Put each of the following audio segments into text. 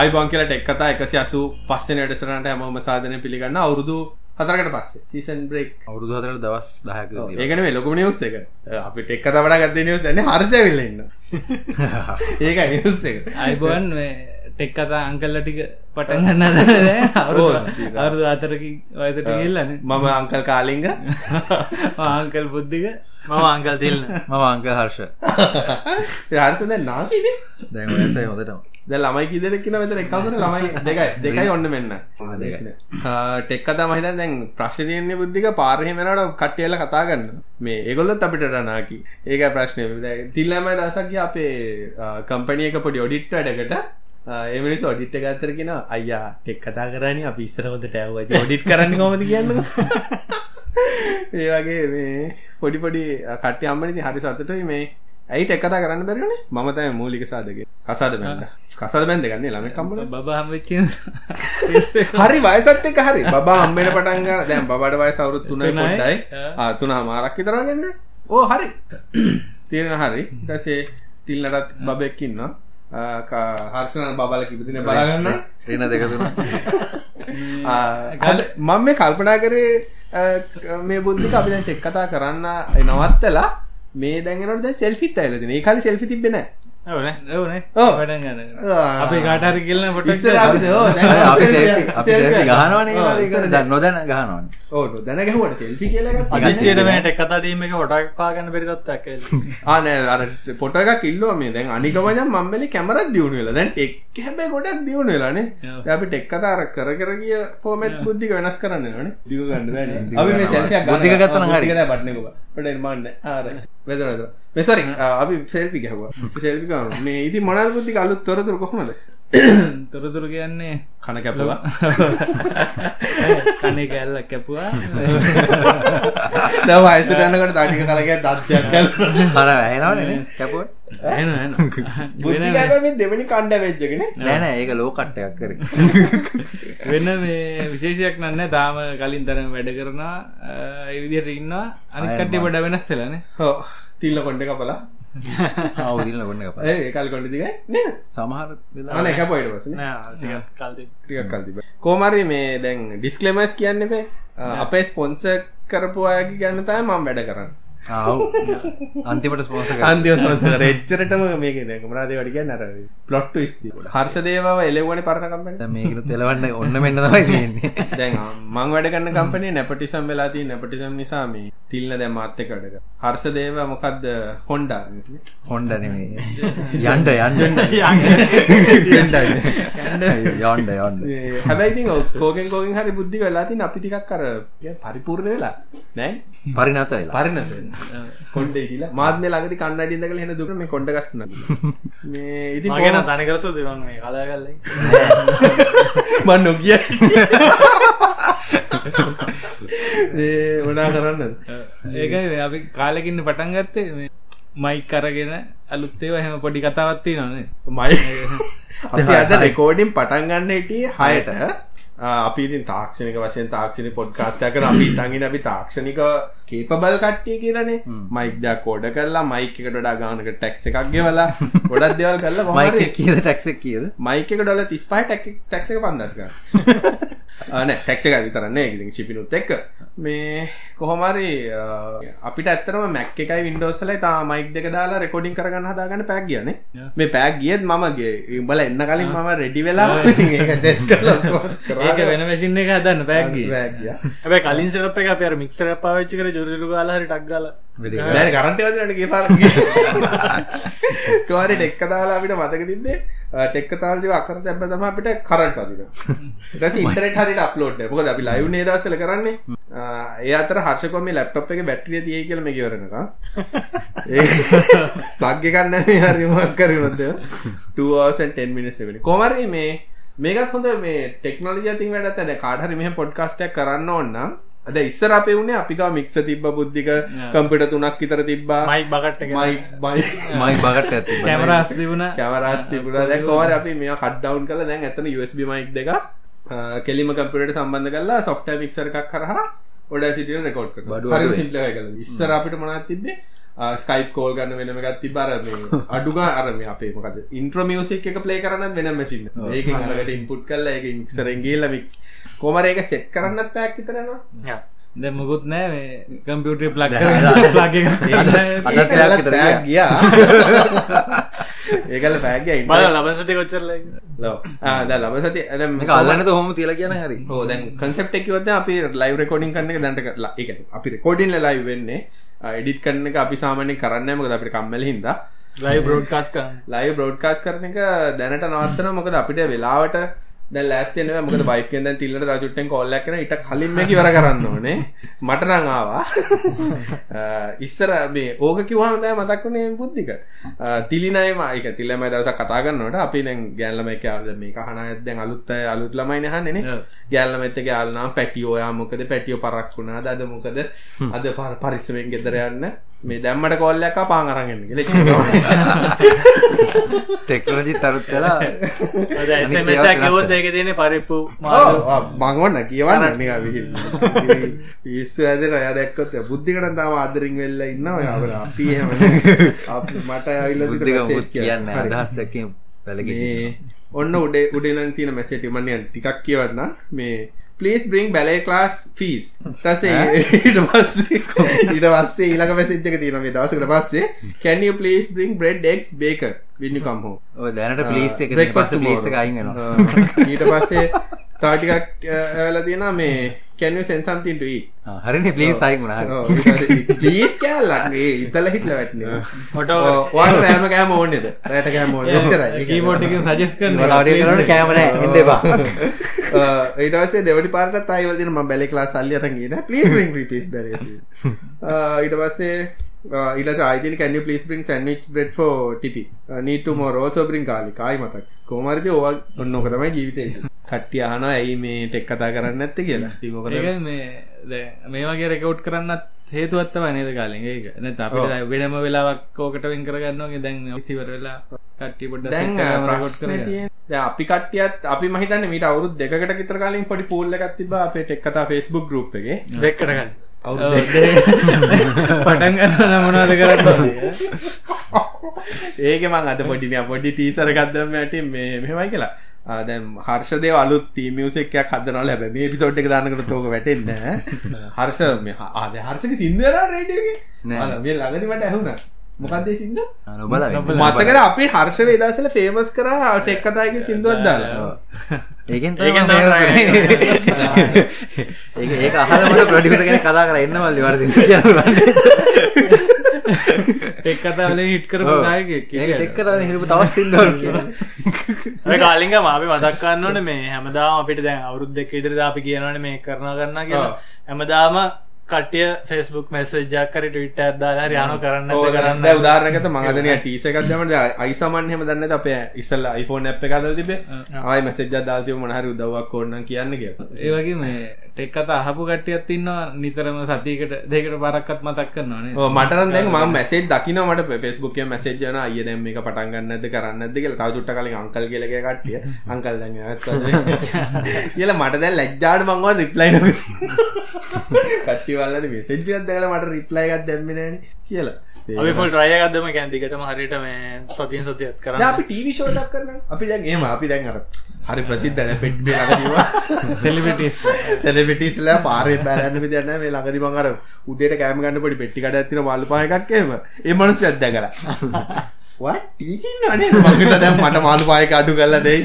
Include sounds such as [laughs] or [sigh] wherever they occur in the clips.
අයිබං කියලා ටෙක් කතා එකසි අසු පස්සෙන වැඩසරනට හැමෝම සාධනය පිළිගන්න අවුරුදු හතරකට පස්සේ සීසන් බ්‍රේක් අවුරුදු හතර දවස් දහක ඒකන මේ ලොකුම නිවස් එක. අපි ටෙක් කත වඩා ගත්ත නිවස් න හර්ෂවිල්ලන්න [laughs] ඒක නිවස් එක. අයිබෝන් ටෙක් කතා අංකල්ල ටික පටන් ගන්න [laughs] අවුරුදු අතරකින් වයසට ගල්ලන මම අංකල් කාලිංග. ආංකල් [laughs] බුද්ධික මම අංකල් තිල්න්න මම අංක හර්ෂ. හර්ස දැන් නාකිද දැන් වයසයි හොඳටම ද ළමයි කිදර කියන වෙත එක්කවන ළමයි දෙකයි. දෙකයි ඔන්න මෙන්න. ටෙක් කතා මහිත දැන් ප්‍රශ්තියන්නේ බුද්ධික පාරහෙමනට කට්ටියල කතා ගන්න මේ ඒගොල්ලොත් අපිට රනාකි ඒක ප්‍රශ්නය තිල්ලමයි දසක්ගේ අපේ කම්පනියක පොඩි ඔඩිට් වැඩකට. එමනිස් ඔඩිට් ගත්තර කියෙන අයියා ටෙක් කතා කරන්න අපි ඉස්සරහොට ටැව ඔඩිට් කරන්න කොමද කියන්න? [laughs] ඒ වගේ මේ පොඩි පොඩි කට්ටි අම්මනති හරි සතටයි මේ ඇයිට එක්කතා කරන්න බැරිනේ මම තමයි මූලික සාධක. කසාද බැන්ද කසාද බැන්ද ගන්නේ ළමයි කම්බල බබහම්වෙච්ච හරි වයසත් එක්ක හරි. බබා හම්බෙන පටන් ගන්න දැන් බබාට වයස අවුරුදු 3යි පොඩ්ඩයි. ආ. තුනම මාරක් විතර වගේන්න ඕ හරි. තියෙන හරි. ඊට පස්සේ තිල්නටත් බබෙක් ඉන්නවා. හර්ෂණ බබල කිපතින බලාගන්න එන දෙක තුන. මම මේ කල්පනා කරේ මේ බුද්ධික අපි දැන් ටෙක් කතා කරන්න නවත්තලා මේ දැන්ගෙනට දැන් සෙල්ෆිත් ඇවිල්ලා ඒ කාලේ සෙල්ෆි තිබ්බේ අපේ කාටහරි කියලන පොට දැන් ගහනවනේ දැන් නොදැන ගහනවනේ. ඕ නොදැන ගැහුවට සෙල්ෆි කියලා ටෙක් කතාටීම එක හොටක්වා ගන්න බෙරිතත්යක් ආ නෑ අර ෆොටෝ එකක් ඉල්ලුවා මේ. දැන් අනික මචං මම මෙලි කැමරාවක් දියුණු වෙලා. දැන් ටෙක් හැබැයි ගොඩක් දියුණු වෙලානේ. දැන් අපි ටෙක් කතා අර කර කර ගිය ෆෝමැට් බුද්ධික වෙනස් කරන්න වෙනවනේ දිග ගන්න බෑනේ අපි මේ සෙල්ෆි එකක් බුද්ධික ගත්තා නම් හරි. බුද්ධික දැන් බටන් එක ඔබ පොඩ එන්න ආර වෙදර වෙදර මේ සෝරි අපි සෙල්ෆි ගැහුවා ගාමු මේ ඉතින් මොනවාද බුද්ධික අලුත් තොරතුරු කොහොමද? [coughs] තොරතුරු කියන්නේ කන කැපුවා. [laughs] කනේ කැල්ලක් කැපුවා. [laughs] දැන් වයසට යනකොට තාටික කලකයක් දත්යක් ගන්නවා [laughs] අර ඇහෙනවනේ කැපුව. එන එන බුද්ධික හැබැයි මේ දෙවෙනි කණ්ඩ වෙච්චකනේ නෑ නෑ ඒක ලෝ කට්ට එකක් කරේ. වෙන මේ විශේෂයක් නන්න තාම කලින් තරම වැඩ කරනවා. ඒ විදිහට ඉන්නවා. අනිත් කට්ටිය පොඩ වෙනස් වෙලානේ හෝ තිල්ල කොණ්ඩ කපලා. ආව දින්න කොන්න එක ඒ කල් කොඩ දිගයි නේ සමහර අන එක පොයිට පස කල්තිබ කෝමරි මේ දැන් ඩිස්කලමස් කියන්න බේ අපේ ස්පොන්ස කරපු අයගේ ගැන්න තයි මම් වැඩ කරන්න අන්තිමට ස්පොන්ස අන්තිව සොන්සර එච්චරටම මේක මනාදේ වඩිග නර පලොට්ට ස්ති හර්ෂ දේව එලවනි පරණකම්පට මේකන තෙලවන්න ඔන්න මෙන්න තමයි තියෙන්නේ. දැන් මං වැඩගන්න කම්පනේ නැපටිසම් වෙලාති නැපටිසම් නිසා මේ තිල්න දැ මාත්‍යක වැඩක හර්ෂ දේව මොකක්ද හොන්ඩා හොන්ඩ නෙමේ. යන්ඩ යන්ඩ යොන්ඩ යොන්ඩ හැබැයිති කෝකෙන් කෝගෙන් හරි බුද්ධි වෙලාතින් අපි ටිකක් කර පරිපූර්ණ වෙලා. නෑ? පරිනත වෙලා. පරණත [laughs] කොන්ඩේ කියලා. මාත්ම ලගති කන්නඩි දකල හෙන දුක මේ කොඩ ගස්තුන. මේ ඉති මගෙන තනිකරසු දෙවන් මේ කලාගල්ල. [laughs] මන් නොකිය. ඒ වඩා කරන්න ඒකයි අපි කාලෙකින්න පටන් ගත්තේ මේ මයි කරගෙන අලුත්තේව හැම පොඩි කතාවත්ති නොනේ මයි [laughs] අපි අද රෙකෝඩින් පටන් ගන්න හිටිය හයට අපි ඉතින් තාක්ෂණික වශයෙන් තාක්ෂණික පොඩ්කාස්ට් එකක් අපි හිතන් අපි තාක්ෂණික කේපබල් කට්ටිය කියලානේ. මයික් දෙයක් කෝඩ කරලා මයික් එකට වඩා ගානක ටැක්ස් එකක් ගෙවලා [laughs] ගොඩක් දේවල් කරලා මයික කියද ටැක්සක් කියද? මයික එක ඩොල තිස්පහ ටැක්ස එක පන්දස්ක [laughs] න ටැක්ස එක විතරන්නේ ඉතින් ශිපිනුත් එක්ක. මේ කොහොමරි අපිට ඇත්තරම මැක් එකයි වින්ඩෝසලයි තා මයික් දෙක දාලා රෙකෝඩින් කරගන්න හදාගන්න පැක් කියන මේ පැක් ගියත් මමගේ ඉඹල එන්න කලින් මම රෙඩි වෙලා ඒක ටෙස්ට් කරලා [laughs] ඒක වෙන මැසින් එක හදන්න පැක්ගී හැබැ කලින් සරප එක අප මික්සර පාවිච්චි කර ජුරරු ගාලහරි ටක්ගල දැන් කරන්ට් වදිනට ගේ පාර. කවරි ටෙක්ක දාලා අපිට මතක තිබ්බේ ටෙක්ක තාල්දිව අකර තැබ්බ තමයි අපිට කරන්ට් වදිනවා. ඊට පස්සේ ඉන්ටර්නෙට් හරියට අප්ලෝඩ් කරනවා මොකද අපි ලයිව් නේ දවස්වල කරන්නේ. ඒ අතර හර්ෂකෝ මේ ලැප්ටොප් එකේ බැටරිය තියෙයි කියලා මේ කියවරනකම් ඒ ප්ලග් එකක් නැහැ මේ හරි මොකක් කරුණොත් 2 hours and 10 minutes වෙන්නේ කොහමරි මේ මේකත් හොඳ මේ ටෙක්නොලොජි අතින් වැඩත් නැහැ. කාට හරි මෙහෙම පොඩ්කාස්ට් එකක් කරන්න ඕන නම් අද ඉස්සර අපේ උනේ අපිකා මික්ස තිබ්බ බුද්ධික කම්පියුටර් තුනක් විතර තිබ්බා. මයි බකට් එක මයි මයි මයි බගට ඇති කැමරස් තිබුණ. කැමරාස් තිබුණා. දැන් කොහොමද අපි මේවා කට් ඩවුන් කරලා දැන් එතන USB mic දෙක කෙලිම කම්පියුටරට සම්බන්ධ කරලා software mixer එකක් කරහා ඔඩැසිටි එක රෙකෝඩ් කරනවා. බඩුව හරි අඩුයි. සිම්පල් එකයි කරලා. ඉස්සර අපිට මොනවද තිබ්බේ ස්කයිප් කෝල් ගන්න වෙනම ගත්ති බර මේ [laughs] අඩුගා අරම අපේ මොකද ඉන්ට්‍රමියසික් එක ප්ලේ කරන්න වෙන මැසින් ඒක අරකට ඉන්පුට් කල්ල එක ඉක්සරෙන්ගේල්ල මික් කොමර එක සෙට් කරන්නත් පැක් විතරනවා දැ මුකුත් නෑ මේ කම්පියුටර් ප්ලක් ගියා. ගියා. [laughs] ඒකල පෑග බල ලබසති කොච්චරල ද ලබ සති ඇ මේක අල්ලන්නද හොම තියලා කියන හරි? දැන් කන්සෙප් එකවද අපි ලයිව රෙකෝඩින් කන්න එක දැන්ට කරලා එක අපි රෙකෝඩින් ලයි වෙන්නේ එඩිට කන්න එක අපි සාමානය කරන්න මොකද අපිට කම්මල හිද ලයි කරන්න. ලයි බ්‍රෝඩ්කාස් කරන එක දැනට නවත්තන මොකද අපිට වෙලාවට දැ ලෑස්තන මොකද බයිකෙන් දැන් තිල්ලට දචුට්ටෙන් කොල්ලක් කන ඉට කලින්ම කිවර කරන්න ඕනේ. මට නං ආවා. [laughs] ඉස්සර මේ ඕක කිවහම දෑ මතක්වනේ බුද්ධික. තිලිනයි මයික තිල්ලම දවස කතාගන්නට අපි නැ ගැල්ලම එක මේ කහන ඇදැන් අලුත්ත අලුත් ළමයි නහන්නේනේ ගැල්ලම එත ගල්නා පැටියෝයා මොකද? පැටියෝ පරක් වුණා දද මොකද අද පර පරිස්සමෙන් ගෙදර යන්න මේ දැම්මට කොල්ලක් පාන් අරගෙන [laughs] ටෙක්නෝජි තරුත් වෙලා ඇසමසැකවොත් ඒක තියෙන පරිප්පු මංගොන්න කියවන්න [laughs] පිස්සු ඇදෙන අය දැක්කොත් බුද්ධිකට තාම අදරින් වෙල්ල ඉන්න ඔයාට අපි එහෙම [laughs] මට ඇවිල්ල බුද්ධික කියන්න අදහස් දැක්කීම පැලගේ ඔන්න උඩේ උඩේ තින මැසේටි මනියන් ටිකක් කියවන්න මේ පලස් බ්‍රිං බැලේ ලාස් ෆීස් ටසේ ඊට [laughs] පස්සේ [laughs] ඊට පස්සේ ඊළඟ මැසිච්චක තියෙන මේ දවසකට පස්සේ. Can you please bring bread eggs bacon when you come home? ඔය දැනට ප්ලීස් එක පස්ස ප්ලීස් එක. අයින් වෙනවා. ඊට පස්සේ තාටිකක් ඇවල තියෙන මේ can you send something to eat? හරිනේ ප්ලීස් වුණා හරි. පලීස් කෑල්ලක් ඉතල හිටල වැටන හොටෝ වාට රෑම කෑම ඕනෙද රෑට කෑම එක සජස් කරන වලාඩිය කරනට කැම නෑ. එන්න එපා. ඒටසේ දෙවට පාට අයිවලදින ම බැලි ලා සල්ලියරගෙන පලිස් ින්. ිටිස් බැර ඊට පස්සේ [laughs] ඉට අයිති කැන පලිස් බින් සැන්විච් බ්‍රෙඩ් ෝ ටිපි නීට මෝ රෝසෝ බින් කාලි කායි මතක්. කෝමරිති ඕවා ඔන්නෝක තමයි ජීවිතය කට්ටිය අහන ඇයි මේ ටෙක් කතා කරන්න ඇත්ත කියලා? තිමොකද ඒක මේ දැන් මේ වගේ රෙකවට් කරන්නත් හේතුවත්තව නේද කාලින්? ඒක නැත්නම් අපිට වෙනම වෙලාවක් ඕකට වෙන් කරගන්නවා දැන් ඉතිවර වෙලා කට්ටිය පොඩ්ඩක් දැන්. තියෙන්නේ දැන් අපි කට්ටියත් අපි මම හිතන්නේ මීට අවුරුදු දෙකකට විතර කලින් පොඩි පූල් එකක් තිබ්බා අපේ ටෙක් කතා Facebook group එකේ. දෙක්කට ගන්න. අවුරුදු ඔව්, පටන් ගන්න මොනවද කරන්න? ඒක මං අද පොඩි මෙයා පොඩි ටීසර් දැම්ම ඇටි මේ මෙහෙමයි කියලා. ආ, දැන් හර්ෂදේව අලුත් තීම් මියුසික් එකක් හදනවා හැබැයි මේ එපිසෝඩ් එක දානකොට ඕක වැටෙන්නේ [laughs] හර්ෂ මේ ආ දැන් හර්ෂගේ සින්දු වෙනවා රේඩියෝ එකේ? නෑ. මේ මට ඇහුණා මොකක්ද ඒ සින්දු නොබල මතකද අපි හර්ෂ වේදාසල ෆේමස් කරා ටෙක් කතාගේ සින්දුවක් දාලා. ඒකෙන් ඒකෙන් තමයි තමයි ඒක ඒක අහලා මට ප්‍රොඩියුසර් කෙනෙක් කතා කරා එන්න මල්ලි වර්සින් කියලා ටෙක් කතාවලින් හිට් ඒක ටෙක් කරලා හිරපු තවත් ඔය කාලිංග මාපි මතක්කන්න ඕන මේ හැමදාම අපිට දැන් අවුරුද් දෙක ඉදිරිද අපි කියනවන මේ කරන කරන්න කියලා. හැමදාම කටිය ෆෙස්බුක් මැසේජක් කර ටවිට ඇදදාලා යන කරන්න කරන්න දැන් උදාහරණයකට මම අදනිය ටීස් එකක් දැම්මම දැන් අයිසමන් එහෙම දන්නේ අපේ ඉස්සෙල්ලා iPhone app එක හදලා තිබ්බේ. ආයි මැසේජ් එකක් දාලා තිබ්බ මොන හරි උදව්වක් ඕන නම් කියන්න කියලා. ඒ වගේ මේ ටෙක් කතා අහපු කට්ටියත් ඉන්නවා නිතරම සතියකට දෙකට පාරක්වත් මතක් කරනවානේ ඔව් මට නම් දැන් මම මැසේජ් දකිනවා මට Facebook එකේ මැසේජ් යනවා. අයියේ දැන් මේක පටන් ගන්න නැද්ද? කරන්න නැද්ද? කියලා. තව චුට්ටක් කලින් අංකල් කියලා කිය කට්ටිය. අංකල් දැන් ඇත්ත [laughs] කියලා මට දැන් ලැජ්ජාට මං වා රිප්ලයි [laughs] මැසේජ් එකක් දැකලා මට රිප්ලයි එකක් දැම්මේ නැහනේ කියලා. අපි ෆුල් ට්‍රය ගදම කැන් දිගටම හරිට මේ සතියෙන් සතියත් දැන් කරන්න අපි ටීවී ෂෝ එකක් කරනවා. අපි දැන් එහෙම අපි දැන් අර හරි ප්‍රසිද්ධ දැන් පෙට්ටි ළඟදීම සෙලිබිටිස් සෙලිබිටිස්ලා පාරේ බැලන්න විදියක් නැහැ මේ ළඟදී මං අර උදේට කෑම ගන්න පොඩි පෙට්ටි කඩයක් තියෙන මාළු පහ එකක් එහෙම ඒ මිනිස්සුත් දැකලා වත් ටීවී නනේ මං හිතා දැන් මට මාළු පහ එක අඩු කරලා දෙයි.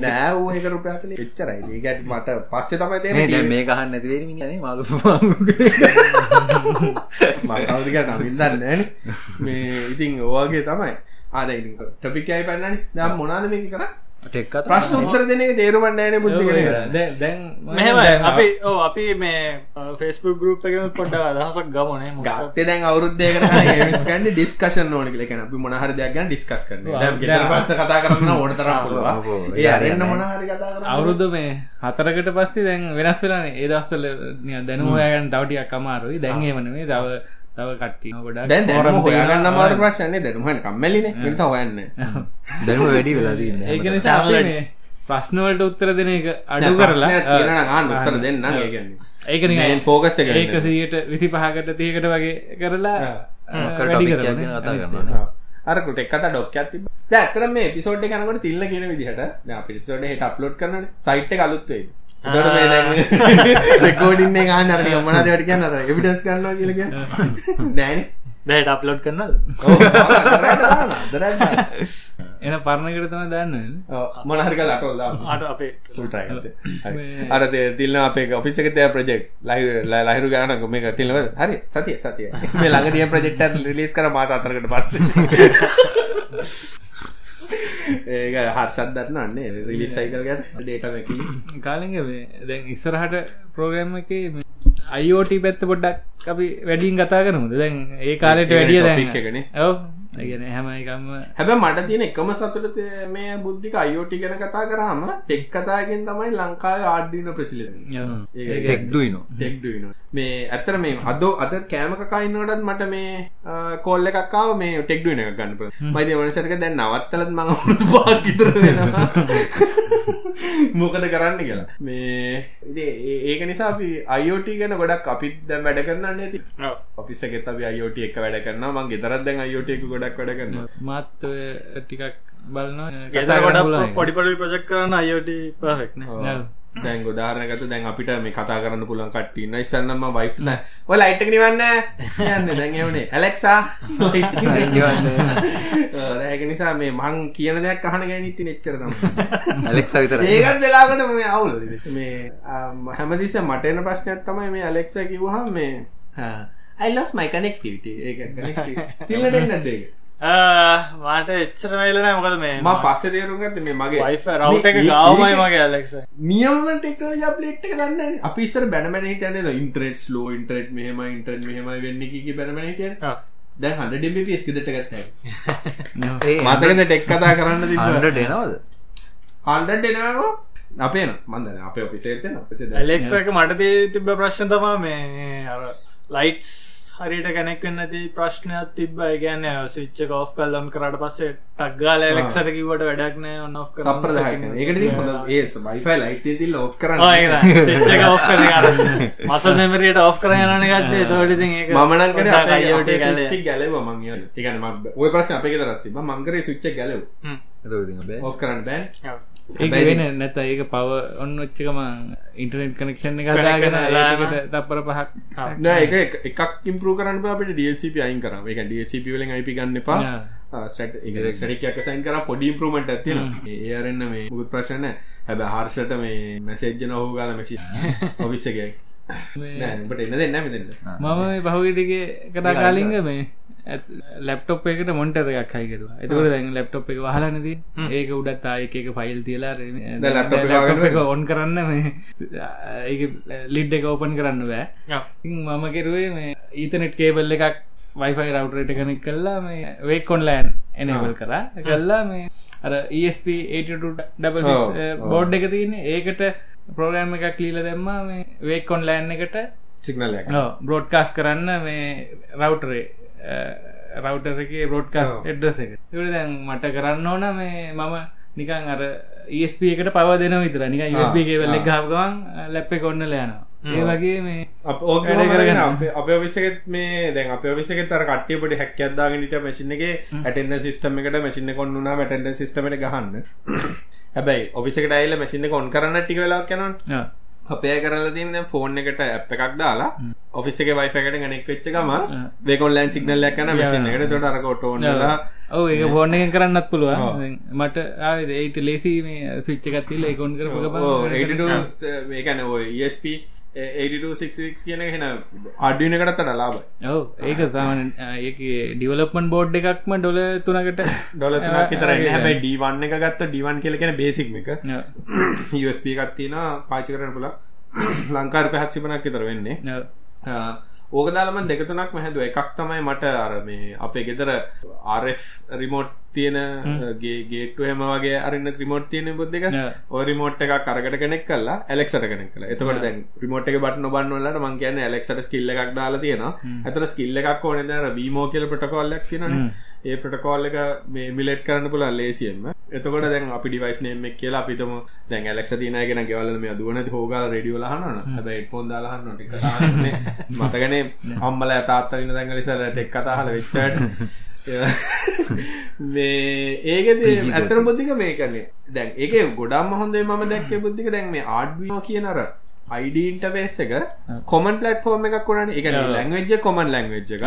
නෑ ඌ ඒක රුපියල් එච්චරයි. ඒක මට පස්සේ තමයි මේ මේක අහන්න නැති වෙන්නේ මිනිහනේ මාළු මම කවුද කියලා නමින් දන්නේ නෑනේ. මේ ඉතින් ඔයගේ තමයි. ආ දැන් ඉතින් ටොපික් එකයි පන්නන්නේ දැන් මොනවාද මේක කතා ප්‍රශ්න උත්තර දෙන එක තේරුම් ගන්න නෑනේ බුද්ධ දැන් මෙහෙමයි අපි ඕ අපි මේ ෆෙස්බුක් ගරුප් එකම පොඩ්ඩක් අදහසක් ගමනේ ගත්තේ දැන් අවුරුද්දයකට කලින් ගන්න ඩිස්කෂන් ඕන කියලා. කියන්නේ අපි මොන හරි දෙයක් ගැන ඩිස්කස් කරනවා. දැන් ගෙදර ප්‍රශ්න කතා කරන්න ඕන තරම් පුළුවන්. ඒ අරෙන්න මොන හරි කතා කරන්න. අවුරුදු මේ හතරකට පස්සේ දැන් වෙනස් වෙලානේ ඒ දවස්වල නිකන් දැනුම හොයාගන්න තව ටිකක් අමාරුයි. දැන් එහෙම නෙමෙයි තව කට්ටිය ගොඩක් දැන් දැන් හොයාගන්න තියෙනවා. අමාරු ප්‍රශ්නනේ දැන් හොයන්න කම්මැලිනේ. ඒ නිසා හොයන්නේ. දැනුම වැඩි වෙලා තියන්නේ. ඒ කියන්නේ අපි මේ ප්‍රශ්නවලට උත්තර දෙන එක අඩු කරලා තියෙන ගන්න උත්තර දෙන්න ඒගන්නේ ඒක නිකන් ෆෝකස් එක ඒක සියට විසි පහකට තියකට වගේ කරලා වැඩි topic කරන්න. එකක් ගැන කතා කරනවා අරකුට එක්කත ඩොක්කත් තිබ ඇතර මේ පිසෝඩ් කනකට තිල්ල කියන විදිහට පිසෝඩ් හට අප්ලෝඩ් කරන සයිට් කලුත්වේ රෙකෝඩින්නේ ගන්න අර මනද වැට කියන්න අර එවිඩස් කරන්නවා කියලක නෑන. දැට අප්ලෝඩ් කරන්න එන පරණකට තම දන්න. මොනහරික ලටෝල්ද අට අපේ මේ- අර තිල්න අපේ ඔෆිසක තය ප්‍රජෙක්් ලයි ලහිරු ගානක මේ තිල්ව හරි සතිය සතිය [laughs] මේ ළඟ දිය ප්‍රජෙක්ට ලිස් කර මාත අතරකට පත්ස ඒක හර්සත් දන්න අන්නේ රිලිස් සයිකල් ගැට ඩේටමැකි කාලිග දැන් ඉස්සරහට ප්‍රෝග්‍රම් එක අයිෝට පැත්ත පොඩ්ඩක් අපි වැඩින් කතා කරමුද? දැන් ඒ කාලෙට වැඩිය දැන් එකනේ. ඔව ගැන හැම එකම හැබ මට තියෙන එකම සතුට මේ බුද්ධික අයෝටි ගැන කතා කරාම ටෙක් කතාගෙන් තමයි ලංකාව ආඩ්ඩින ප්‍රචිලෙන ටෙක්ඩුයිනෝ ටෙක්ඩන මේ ඇත්තර මේ අදෝ අද කෑමක කයින්නටත් මට මේ කෝල්ල එකක්කාව මේ ටෙක්ඩුවන එක ගන්නප මයිද මනසරක දැන් නවත්තලත් මඟ [laughs] පාකිතර වෙනවා [laughs] මොකද කරන්න කියලා. මේ ඒක නිසා අපි අයෝට ගැන ගොඩක් අපිත් දැම් වැඩ කරන්න ඇති ඔෆිසගෙත් අපි අයෝට එක වැඩ කරන්න මං ගෙතරත් දැන් අයෝට එක ගොඩක් වැඩ කරන්න මාත් ඔය ටිකක් බලනවා. ගෙත ගොඩ. පොඩිපඩි ප්‍රජෙක්් කරන්න අයෝට පෆෙක්න ඔව්. දැන් ගොදාරනගත දැන් අපිට මේ කතා කරන්න පුළන් කට්ටන්න ඉස්සන්නම වයිට්න ඔල අයිට්ක නිවන්න යන්න දැන්වනේ ඇලෙක්සා ඒක නිසා මේ මං කියන දෙයක් අහන ගැනිටි නෙච්චරතම ඇලෙක්ස [laughs] විතර ඒකත් වෙලාකට මේ අවුල මේ හැමදිස මටන ප්‍රශ්නයක් තමයි මේ අලෙක්ස කිවහම් මේ අයිලස් මයි කනෙක්ටවිට ඒ තිල්ල දෙන්න දෙක මාට එච්චර වෙලන මොකද මේ ම පස්ස තේරුගත මේ මගේ රව් එක ගාවමයි මගේ ඇලෙක්ස නියම ටෙක්නෝජ අපලේට් එක දන්න අපිස්සර බැනමැන හිටන ඉන්ට්‍රෙට් ලෝ ඉන්ට්‍රෙට් මෙහම ඉන්ට්‍රෙට් මෙහම වෙන්න කි බැනමැන හිටිය දැන් හඩ ඩිම්පිස් කිදට ගත්ත [laughs] මතකද ටෙක් කතා කරන්න තිබ හන්ඩ එනවද? හන්ඩ එනකෝ අපේ මන්දන අප ඔපිසේතන ඇලෙක්ස එක මට දී තිබ්බ ප්‍රශ්න තමා මේ අර ලයිටස් හරිට කැනෙක්වෙන්න ඇති ප්‍රශ්නයක් තිබ ගැන සිච්ච කෝ් කල්ලම් කරට පස්සේ ටක්ගාල එලෙක්සට කිවට වැඩක් නෑ. ඔන්න ඔ් කර ඒකට ලයිට් තිල් ඔෆ් කරන්න. මසල් මෙමරියට ඔ් කර යන ගටේ තෝඩි ඒ මමනන් කර ගැලව මං එකන ඔය ප්‍රශ්න අපේ කරත්ති මංකරේ සුච්ච ගැලව ඔෆ් කරන්න බෑන් ඒක වෙන නැත ඒක පව ඔන්න ඔච්චකම ඉන්ටනෙට් කනෙක්ෂන් එක හදාගෙන ඒකට තප්පර පහක් නෑ එක එකක් ඉම්පරු කරන්න අපට ඩල්සිප අයින් කර එක ඩසිප වලින් අයිපි ගන්න එපා. සයින් කර පොඩි ඉම්පරමට ඇතින ඒරන්න මේ මුත් ප්‍රශ්න හැබ හර්ෂට මේ මැසේජ්ජන හෝ ගල මැසි ඔවිස්සගේ නෑට එන්න දෙන්න මෙතන්න මම මේ පහුගටගේ කතා කාලිංග මේ ලැප්ටොප් එකට මොන්ටර එකක් හයිකරවා එතකට දැන් ලැප්ටොප් එක වහලනද ඒක උඩත් ආයක ෆයිල් තියලා ඔන් කරන්න මේ ලිඩ් එක ඕපන් කරන්න බෑ. ඉතින් මම කෙරුවේ මේ ඊතනෙට් කේබල් එකක් වයිෆයි රවටරට කනෙක් කල්ලා මේ වේකොන්ලෑන් එනබල් කරා. කල්ලා මේ අර ESP බෝඩ් එක තියන්නේ. ඒකට ප්‍රෝග්‍රෑම් එකක් ලීල දෙම්මා මේ වේකොන්ලෑන් එකට. සිගනල් බ්‍රෝඩ්කාස් කරන්න මේ රවටරේ රවටර එක බ්‍රෝඩ්කාස් එඩ්ඩස එක. ට දැන් මට කරන්න ඕන මේ මම නිකන් අර ඒස්ප එකට පව දෙන විතර නික යුපගේ වෙල්ල ගාපගවන් ලැප්ප කොන්න ලයනවා ඒ වගේ මේ ඕක වැඩ කරගන්න. අප විසකත් මේ දැන් අප විසක තර කටියපට හැක්කත්දාගෙනට මැසින එක ඇටෙන්ඩ සිස්ටම එකට මැසින්න කොන්නුනා මැටන්ඩ සිස්ටමට ගහන්න හැබැයි ඔෆිසකට අයිල මැසින්න කොන් කරන්න ටික වෙලා කැනන් ආ. අපේ කරලා තින්න ෆෝන් එකට ඇ් එකක් දාලා ඔෆිසක වයිෆකට ගනෙක් වෙච්චකම වේකොන්ලන් සිගනල්ලයක් කන මසින එකට. තොට අරකොටෝන්ලා ඔව ඒ ෆෝන් එක කරන්නත් පුළුවන්. මට ආවිද ඒට ලේසි මේ සුච්ච එකත්තිල ඒකොන් කරපු මේකන ස්ප 8266 කියන හෙන අඩියනකටත් ලාබයි ඔව ඒක සාමන ඒක ඩිවලපන් බෝඩ් එකක්ම ඩොල තුනකට ඩොල තුනක් තර හැබයි ඩීවන්න එක ගත්ත ඩිවන් කියලකෙන බේසික් එක. [coughs] එකක් තියෙන පාචි කරන පුලා [coughs] ලංකාර පැහත්සිපනක් තර වෙන්නේ ඕක දාලම දෙකතුනක් මහැදුව එකක් තමයි මට අර මේ අපේ ගෙදර RF රිමෝට් තියෙනගේ ගේටු හෙම. වගේ අරන්න රිමෝට් තියෙන බුද්ධ එක ඔය රිමෝට් එක කරකට කෙනෙක් කල්ලා ඇලෙක්සට කෙනෙක් කල එතකට දැන් රිමෝට් එක බට නොබන්නවලට මං කියන ඇලෙක්සට ස්කිල්ල එකක් දාලා තියෙනවා. ඇතර ස්කිල්ල එකක් ඕන දර බීමෝ කියල ප්‍රටකොල්ලක් කියන ඒ ප්‍රටකෝල් එක මේ මිලෙට් කරන්න පුළන් ලේසියෙන්ම. එතකොට දැන් අපි ඩිවයිස් නේමක් කියලා අපිතම දැන් ඇලෙක්ස තිනගෙන ගෙවල මේ දුවන හෝගල රඩියෝ ලහන්න හැබයි ෆෝන් දාලහන්න මතගනේ අම්මල ඇතාත්තරන්න දැඟලිසල ටෙක් කතාහල වෙච්චට මේ ඒකද ඇතර බොද්ධික මේ කරන්නේ දැන් ඒක ගොඩම් හොඳේ මම දැක්ක බුද්ධික දැන් මේ ආඩ්විෝ කියනර අයිඩන්ටපේස් එක කොමන් පලටෆෝර්ම එකක් වුණන එක ලැංවෙජ්ජ කොමන් ලැංවෙජ් එක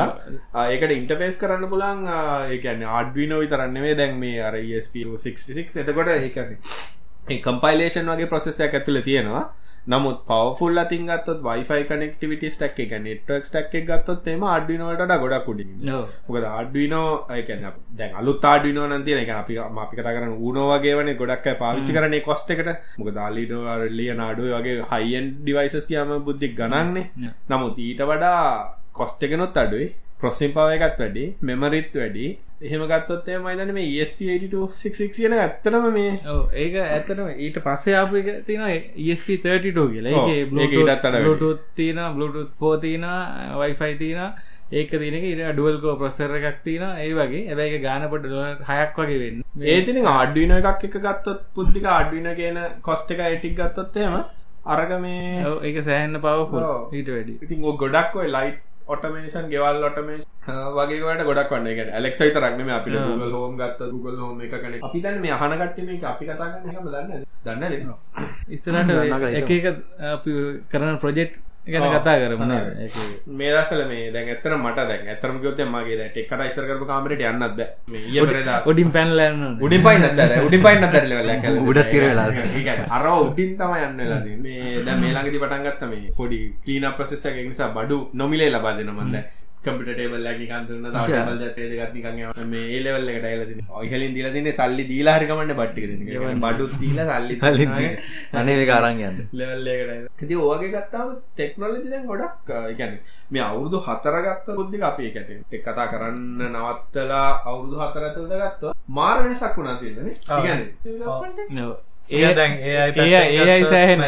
ඒකට ඉන්ටපේස් කරන්න පුලන් ඒකන්න ආඩ්විනෝ විතරන්නෙවේ දැන් මේ අර ESP66 එතකොට ඒකන්නේ කම්පයිලේෂන් වගේ ප්‍රසෙසයක් ඇතුළ තියෙනවා නමුත් පවෆුල් අතින් ගත්තොත් වයිෆයි කනෙක්ටිවිට ටක් එක නෙට්වක් ටක් එක ගත්තොත් එම අඩිනෝට ගොඩක් කුඩි මොකද අඩිනෝ අයකන දැන් අලුත් ආඩිනෝ නතිය එක අපි අපි කතා කරන ඌනෝ වගේ වන ගොඩක් පාවිච්චි කරන කොස්ට එකට. මොක දාලිනෝ ලිය නාඩුව වගේ හයින් ඩිවයිසස් කියම බුද්ධික් ගණන්නේ. නමුත් ඊට වඩා කොස්ට එකනොත් අඩුයි. ප්‍රොසිම් පව එකත් වැඩි මෙමරිත් වැඩි එහෙම ගත්තොත් මයිදන මේ E ESP86 කියන ඇත්තනම මේ ඒක ඇත්තටම ඊට පස්සේ ආපු එක තියෙන ESP32 කියලා. ඒක ඊටත් අඩ Bluetooth තියෙන Bluetooth 4 තියෙන Wi-Fi තියෙන ඒක තියෙනක ඉට ඩුවල්කෝ ප්‍රසර එකක් තියෙන ඒ වගේ. ඇබැයි ගානපට ඩොලර් හයක් වගේ වෙන්න. ඒතින ආඩ්වින එකක් එක ගත්තොත් පුද්දික ආඩ්වින කියන කොස්ට එක ඇටික් ගත්තොත්තේම අරග මේ ඒක සෑහන්න පව ඊට වැඩි ඉතින් ගොඩක් ඔය ලයිට් ඔටමේෂන් ගෙවල් ඔටමේෂ වගේට ගොඩක් වන්න. එක ඇලෙක්සයි තරක්නම අපිට Google හෝම් ගත්ත Google හෝම එක කන අපි තන් මේ අහනකට්ටම අපි කතාගන්න හම දන්න දන්න දෙන්න ඉස්සරට [laughs] එක එක අපි කරන ප්‍රොජෙක්් ගැන කතා කරමන මේ දසල මේ දැන් ඇත්තන මට දැන් ඇතරම ගොත මගේ දැට එක් කතා ඉස්සර කරපු කාමරට යන්නත් බෑ. උඩින් පැන්ලන්න උඩින් පයින්න උඩින් පයින්න දැරල [laughs] උඩ තිරලා අර උඩින් තම යන්න වෙලාද මේ දැ මේලාගති පටන්ගත්ත මේ පොඩි කලීන ප්‍රසෙස එක නිසා බඩු නොමිලේ ලබා දෙන. මන්ද කම්පිට ටේබල් ලැගි කන්තුරන්න තවල් ජතේ ගත්නිකන් මේ ඒලෙවල්ල ඇලදින ඔහලින් දිල දින සල්ලි දීලාහරිකමට බට්ටික බඩු දීල සල්ලි [laughs] අනේ මේ කාරන් යන්න. ලෙවල්ලකට ඉති ඕගේ ගත්තාව ටෙක්නොලජි දැන් ගොඩක් ගැන මේ අවුරුදු හතරගත්ත බුද්ධි අපි එකට එක් කතා කරන්න නවත්තලා අවුරුදු හතරඇතුල්ද ගත්ව මාර වෙනසක් වුණා තියන්නේ ඉගන්න ඒ දැන් ඒ ඒයි සෑහෙන.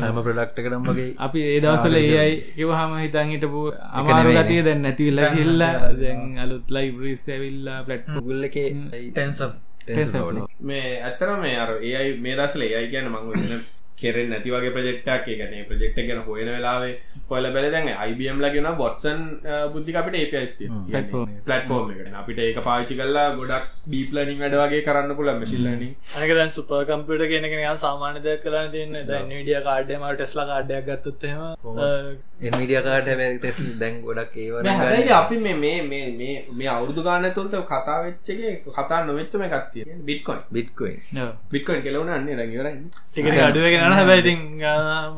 හැම ප්‍රඩක්්ටකටම් වගේ අපි ඒදවසල ඒයි කිවහම හිතන් හිටපු අමාරු ගතිය දැන් නැතිවිල්ල හිල්ල දැන් අලුත් ලයිබ්‍රීස් ඇවිල්ලා පලට් ගුල්ල එක ටෙන්සම් මේ ඇත්තර මේ අර ඒයි මේ දසල ඒයි කියන මංග කෙරෙන් නැති වගේ ප්‍රජෙක්්ටක් එකන ප්‍රජෙක්් ගැන හොයන වෙලාවේ පොල බැල දැන් අයිබම් ලගෙන බොත්සන් බුද්ධි අපිට ඒපස් පලටෆෝර්ම් එකට. අපිට ඒක පාචි කල්ලා ගොඩක් බීපලනිින් වැඩ වගේ කරන්න පුල මසිල්ලනිින් අනක දැන් සුප කම්පිට කෙනෙක සාමාන්‍ය දෙයක් කරන්න තියන්න. දැන් විඩිය කාඩ්ඩම ටෙස්ලා කාඩ්ඩයක් ගත්තත්හෙම එන්විඩිය කාට ටෙස් දැන් ගොඩක් ඒව අපි මේ මේ මේ මේ අවුරදු ගාන තුළට කතා වෙච්චගේ කතා නොවෙච්චම එකත්තිය බිට්කොන් බිට්කොයි බිට්කොන් කෙලවන අන්නේ දැගවරන්න ටික අඩුවගෙන හැබැයිති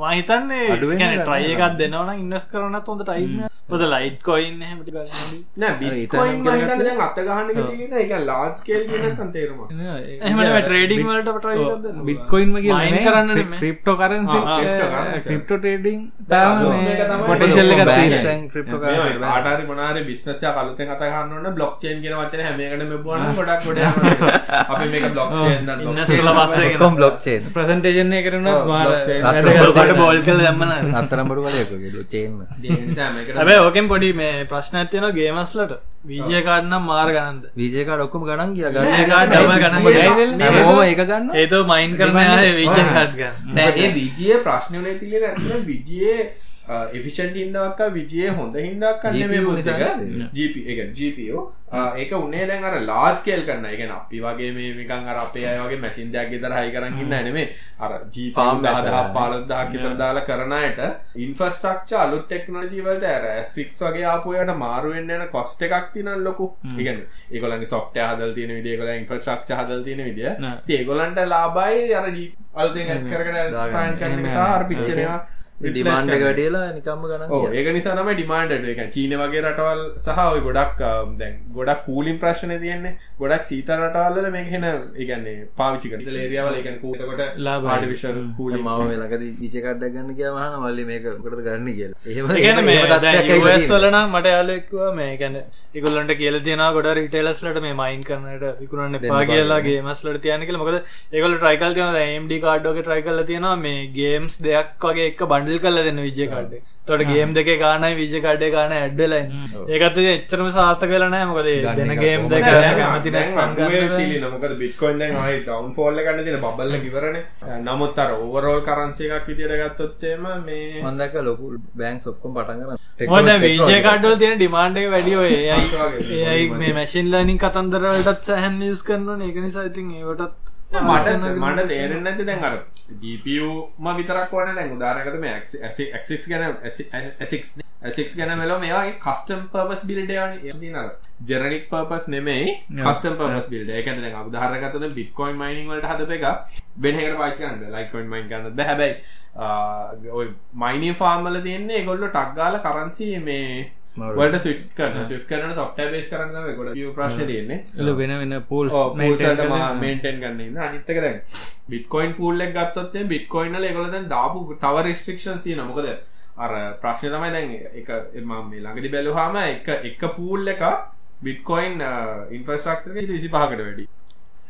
මහිතන්නේ අඩුවෙන් ට්‍රයි එකක් දෙනවන ඉන්නස් කරන හොඳ ටයිම් පොද ලයිට් කොයින් හමටි නෑ අත ගහන්න එක ලාස්කේල් ගෙන තේරුම එහම ට්‍රේඩිං වලට පටයි බිට්කොයින්ම මයින් කරන්න ක්‍රිප්ටෝ කරන්සි ක්‍රිප්ටෝ ටේඩිං පොටෙන්ශල් එක ආටරි මනාර බිස්නස කලත කතහන්න බ්ලොක් චේන් ගෙන වචන හැමකට මෙබුවන ගොඩක් ගොඩ අපි මේක බ්ලොක් කොම් බ්ලොක් චේන් ප්‍රසන්ටේෂන් කරන ට බෝල් කල දම්මන අතරම්බරු කලයක හැබැ ඕකෙන් පොඩි මේ ප්‍රශ්න ඇතියන ගේමස්ලට වීජය කාඩනම් මාර ගනන්ද වීජයකාඩ ඔක්කොම ගණන් කිය ගන්න හෝම ඒක ගන්න ඒතු මයින් කරන වීජය කාඩ් ගන්න ඒ විජයේ ප්‍රශ්නවනේ ඇතුල විජයේ එෆිෂන්ට හින්දක් විජයේ හොඳ හින්දක් කන්න ජීප ඒක උන්නේ දැන් අර ලාස් කේල් කරන්න එක අපි වගේ මේ මිකන් අර අපේ අය වගේ මැසින් දෙයක් ගෙදර හයි කරන්න ඉන්න නෙමේ අර ජීපාම් දහදහ පාලොත්දහක් විතර දාලා කරනයට ඉන්ෆස්ට්‍රක්චර් අලුත් ටෙක්නොලොජි වලට අර S6 වගේ ආපු එකට මාරු වෙන්න යන කොස්ට් එකක් තියෙනවා ලොකු. ඒ කියන්නේ ඒගොල්ලන්ගේ software හදලා තියෙන විදිය ඒගොල්ලන් ඉන්ෆ්‍රාස්ට්‍රක්චර් හදලා තියෙන විදිය. ඉතින් ඒගොල්ලන්ට ලාභයි අර අලුතෙන් ඇඩ් කරගෙන expand කරන නිසා අර පිච්චෙනවා ඩිමාන්ඩ එක වැඩියලා නිකම්ම ගන්න ඒක නිසා තමයි ඩිමාන්ඩ එක චීන වගේ රටවල් සහ ඔය ගොඩක් දැන් ගොඩක් කූලින් ප්‍රශ්න තියෙන්නේ. ගොඩක් සීතල් රටවල්ල මේ හෙන ඒගන්නේ පාවිචි කට ලේරියාවල එකන කූතකොට ලාභයි. ආටිවිශල් කූලින් මාව ලකද විචකඩ ගන්න කිය මහන මල්ලි මේක කට ගන්න කිය ඒගැන මේ දැස් වලනම් මට යාලෙක්වා මේ ගැන ඉකුල්ලන්ට කියල තියන ගොඩ රිටේලස්ලට මේ මයින් කරනට විකුණන්න පා කියලාගේ මස්ලට තියන කියල. මොකද ඒකල ට්‍රයිකල් තියන MD කාඩ්ඩෝක ට්‍රයිකල්ල තියෙනවා. මේ ගේම්ස් දෙයක් වගේ එක බන්ඩල් කල්ල දෙන්න විජය කාඩ්ඩේ තොට ගේම් දෙක ගානයි විජය කාඩ්ඩේ ගාන ඇඩ්ඩලයින් ඒකත් එච්චරම සාත කලනෑ මොකද ගන්න දෙන එක ගේම් දෙක කැමති නැත්නම් මොකද බික්කොන් දැන් ආයි ඩවුන් ෆෝල්ල ගන්න තින බල්ල කිවරන නමුත් අර ඕවරෝල් කරන්සේ එකක් විදියට ගත්තොත්තේම මේ හොඳක ලොකු බෑන් සොක්කොම් පටන්ගන හොද විජය කාඩ්ඩල් තියෙන ඩිමාන්ඩ එක වැඩිය. ඒයි මේ මැසින් ලනින් කතන්දරවලටත් සැහන් යස් කරන ඒක නිසා ඉතින් ඒවටත් මට මට තේරෙන් නැති දැන් අර GPUම විතරක් වන දැන් උදාරකතම ඇක්ක් ගැන ඇසික් ගැන මෙලෝ මේවාගේ කස්ටම් පර්පස් බිල්ඩයන තිනර ජෙරනික් පර්පස් නෙමෙයි කස්ටම් පර්පස් බිල්ඩ එකන දැන් උදාහරකතන බිට්කොයින් මයිනිං වලට හද එක බෙනහකට පාචකන්න ලයිකොයින් මයින් ගන්න හැබැයි මයිනී ෆාර්මල තියන්නේ ගොල්ල ටක්ගාල කරන්සි මේ වලට සිට් කරන සිට් කරන සොෆ්ට බේස් කරන්න ගොඩ ප්‍රශ්න තියන්නේ. එල වෙන වෙන පූල් පූල්සට මේන්ටෙන් ගන්න අනිත්තක දැන් බිට්කොයින් පූල්ලක් ගත්තොත්තේ බිට්කොයින්ල එකොලදැන් දාපු තව රිස්ට්‍රික්ෂන් තියන මොකද අර ප්‍රශ්න තමයි දැන් එක එම මේ ළඟදි බැලුහාම එක එක පූල් එක බිට්කොයින් ඉන්ෆස්ට්‍රක්ෂක විසි පහකට වැඩි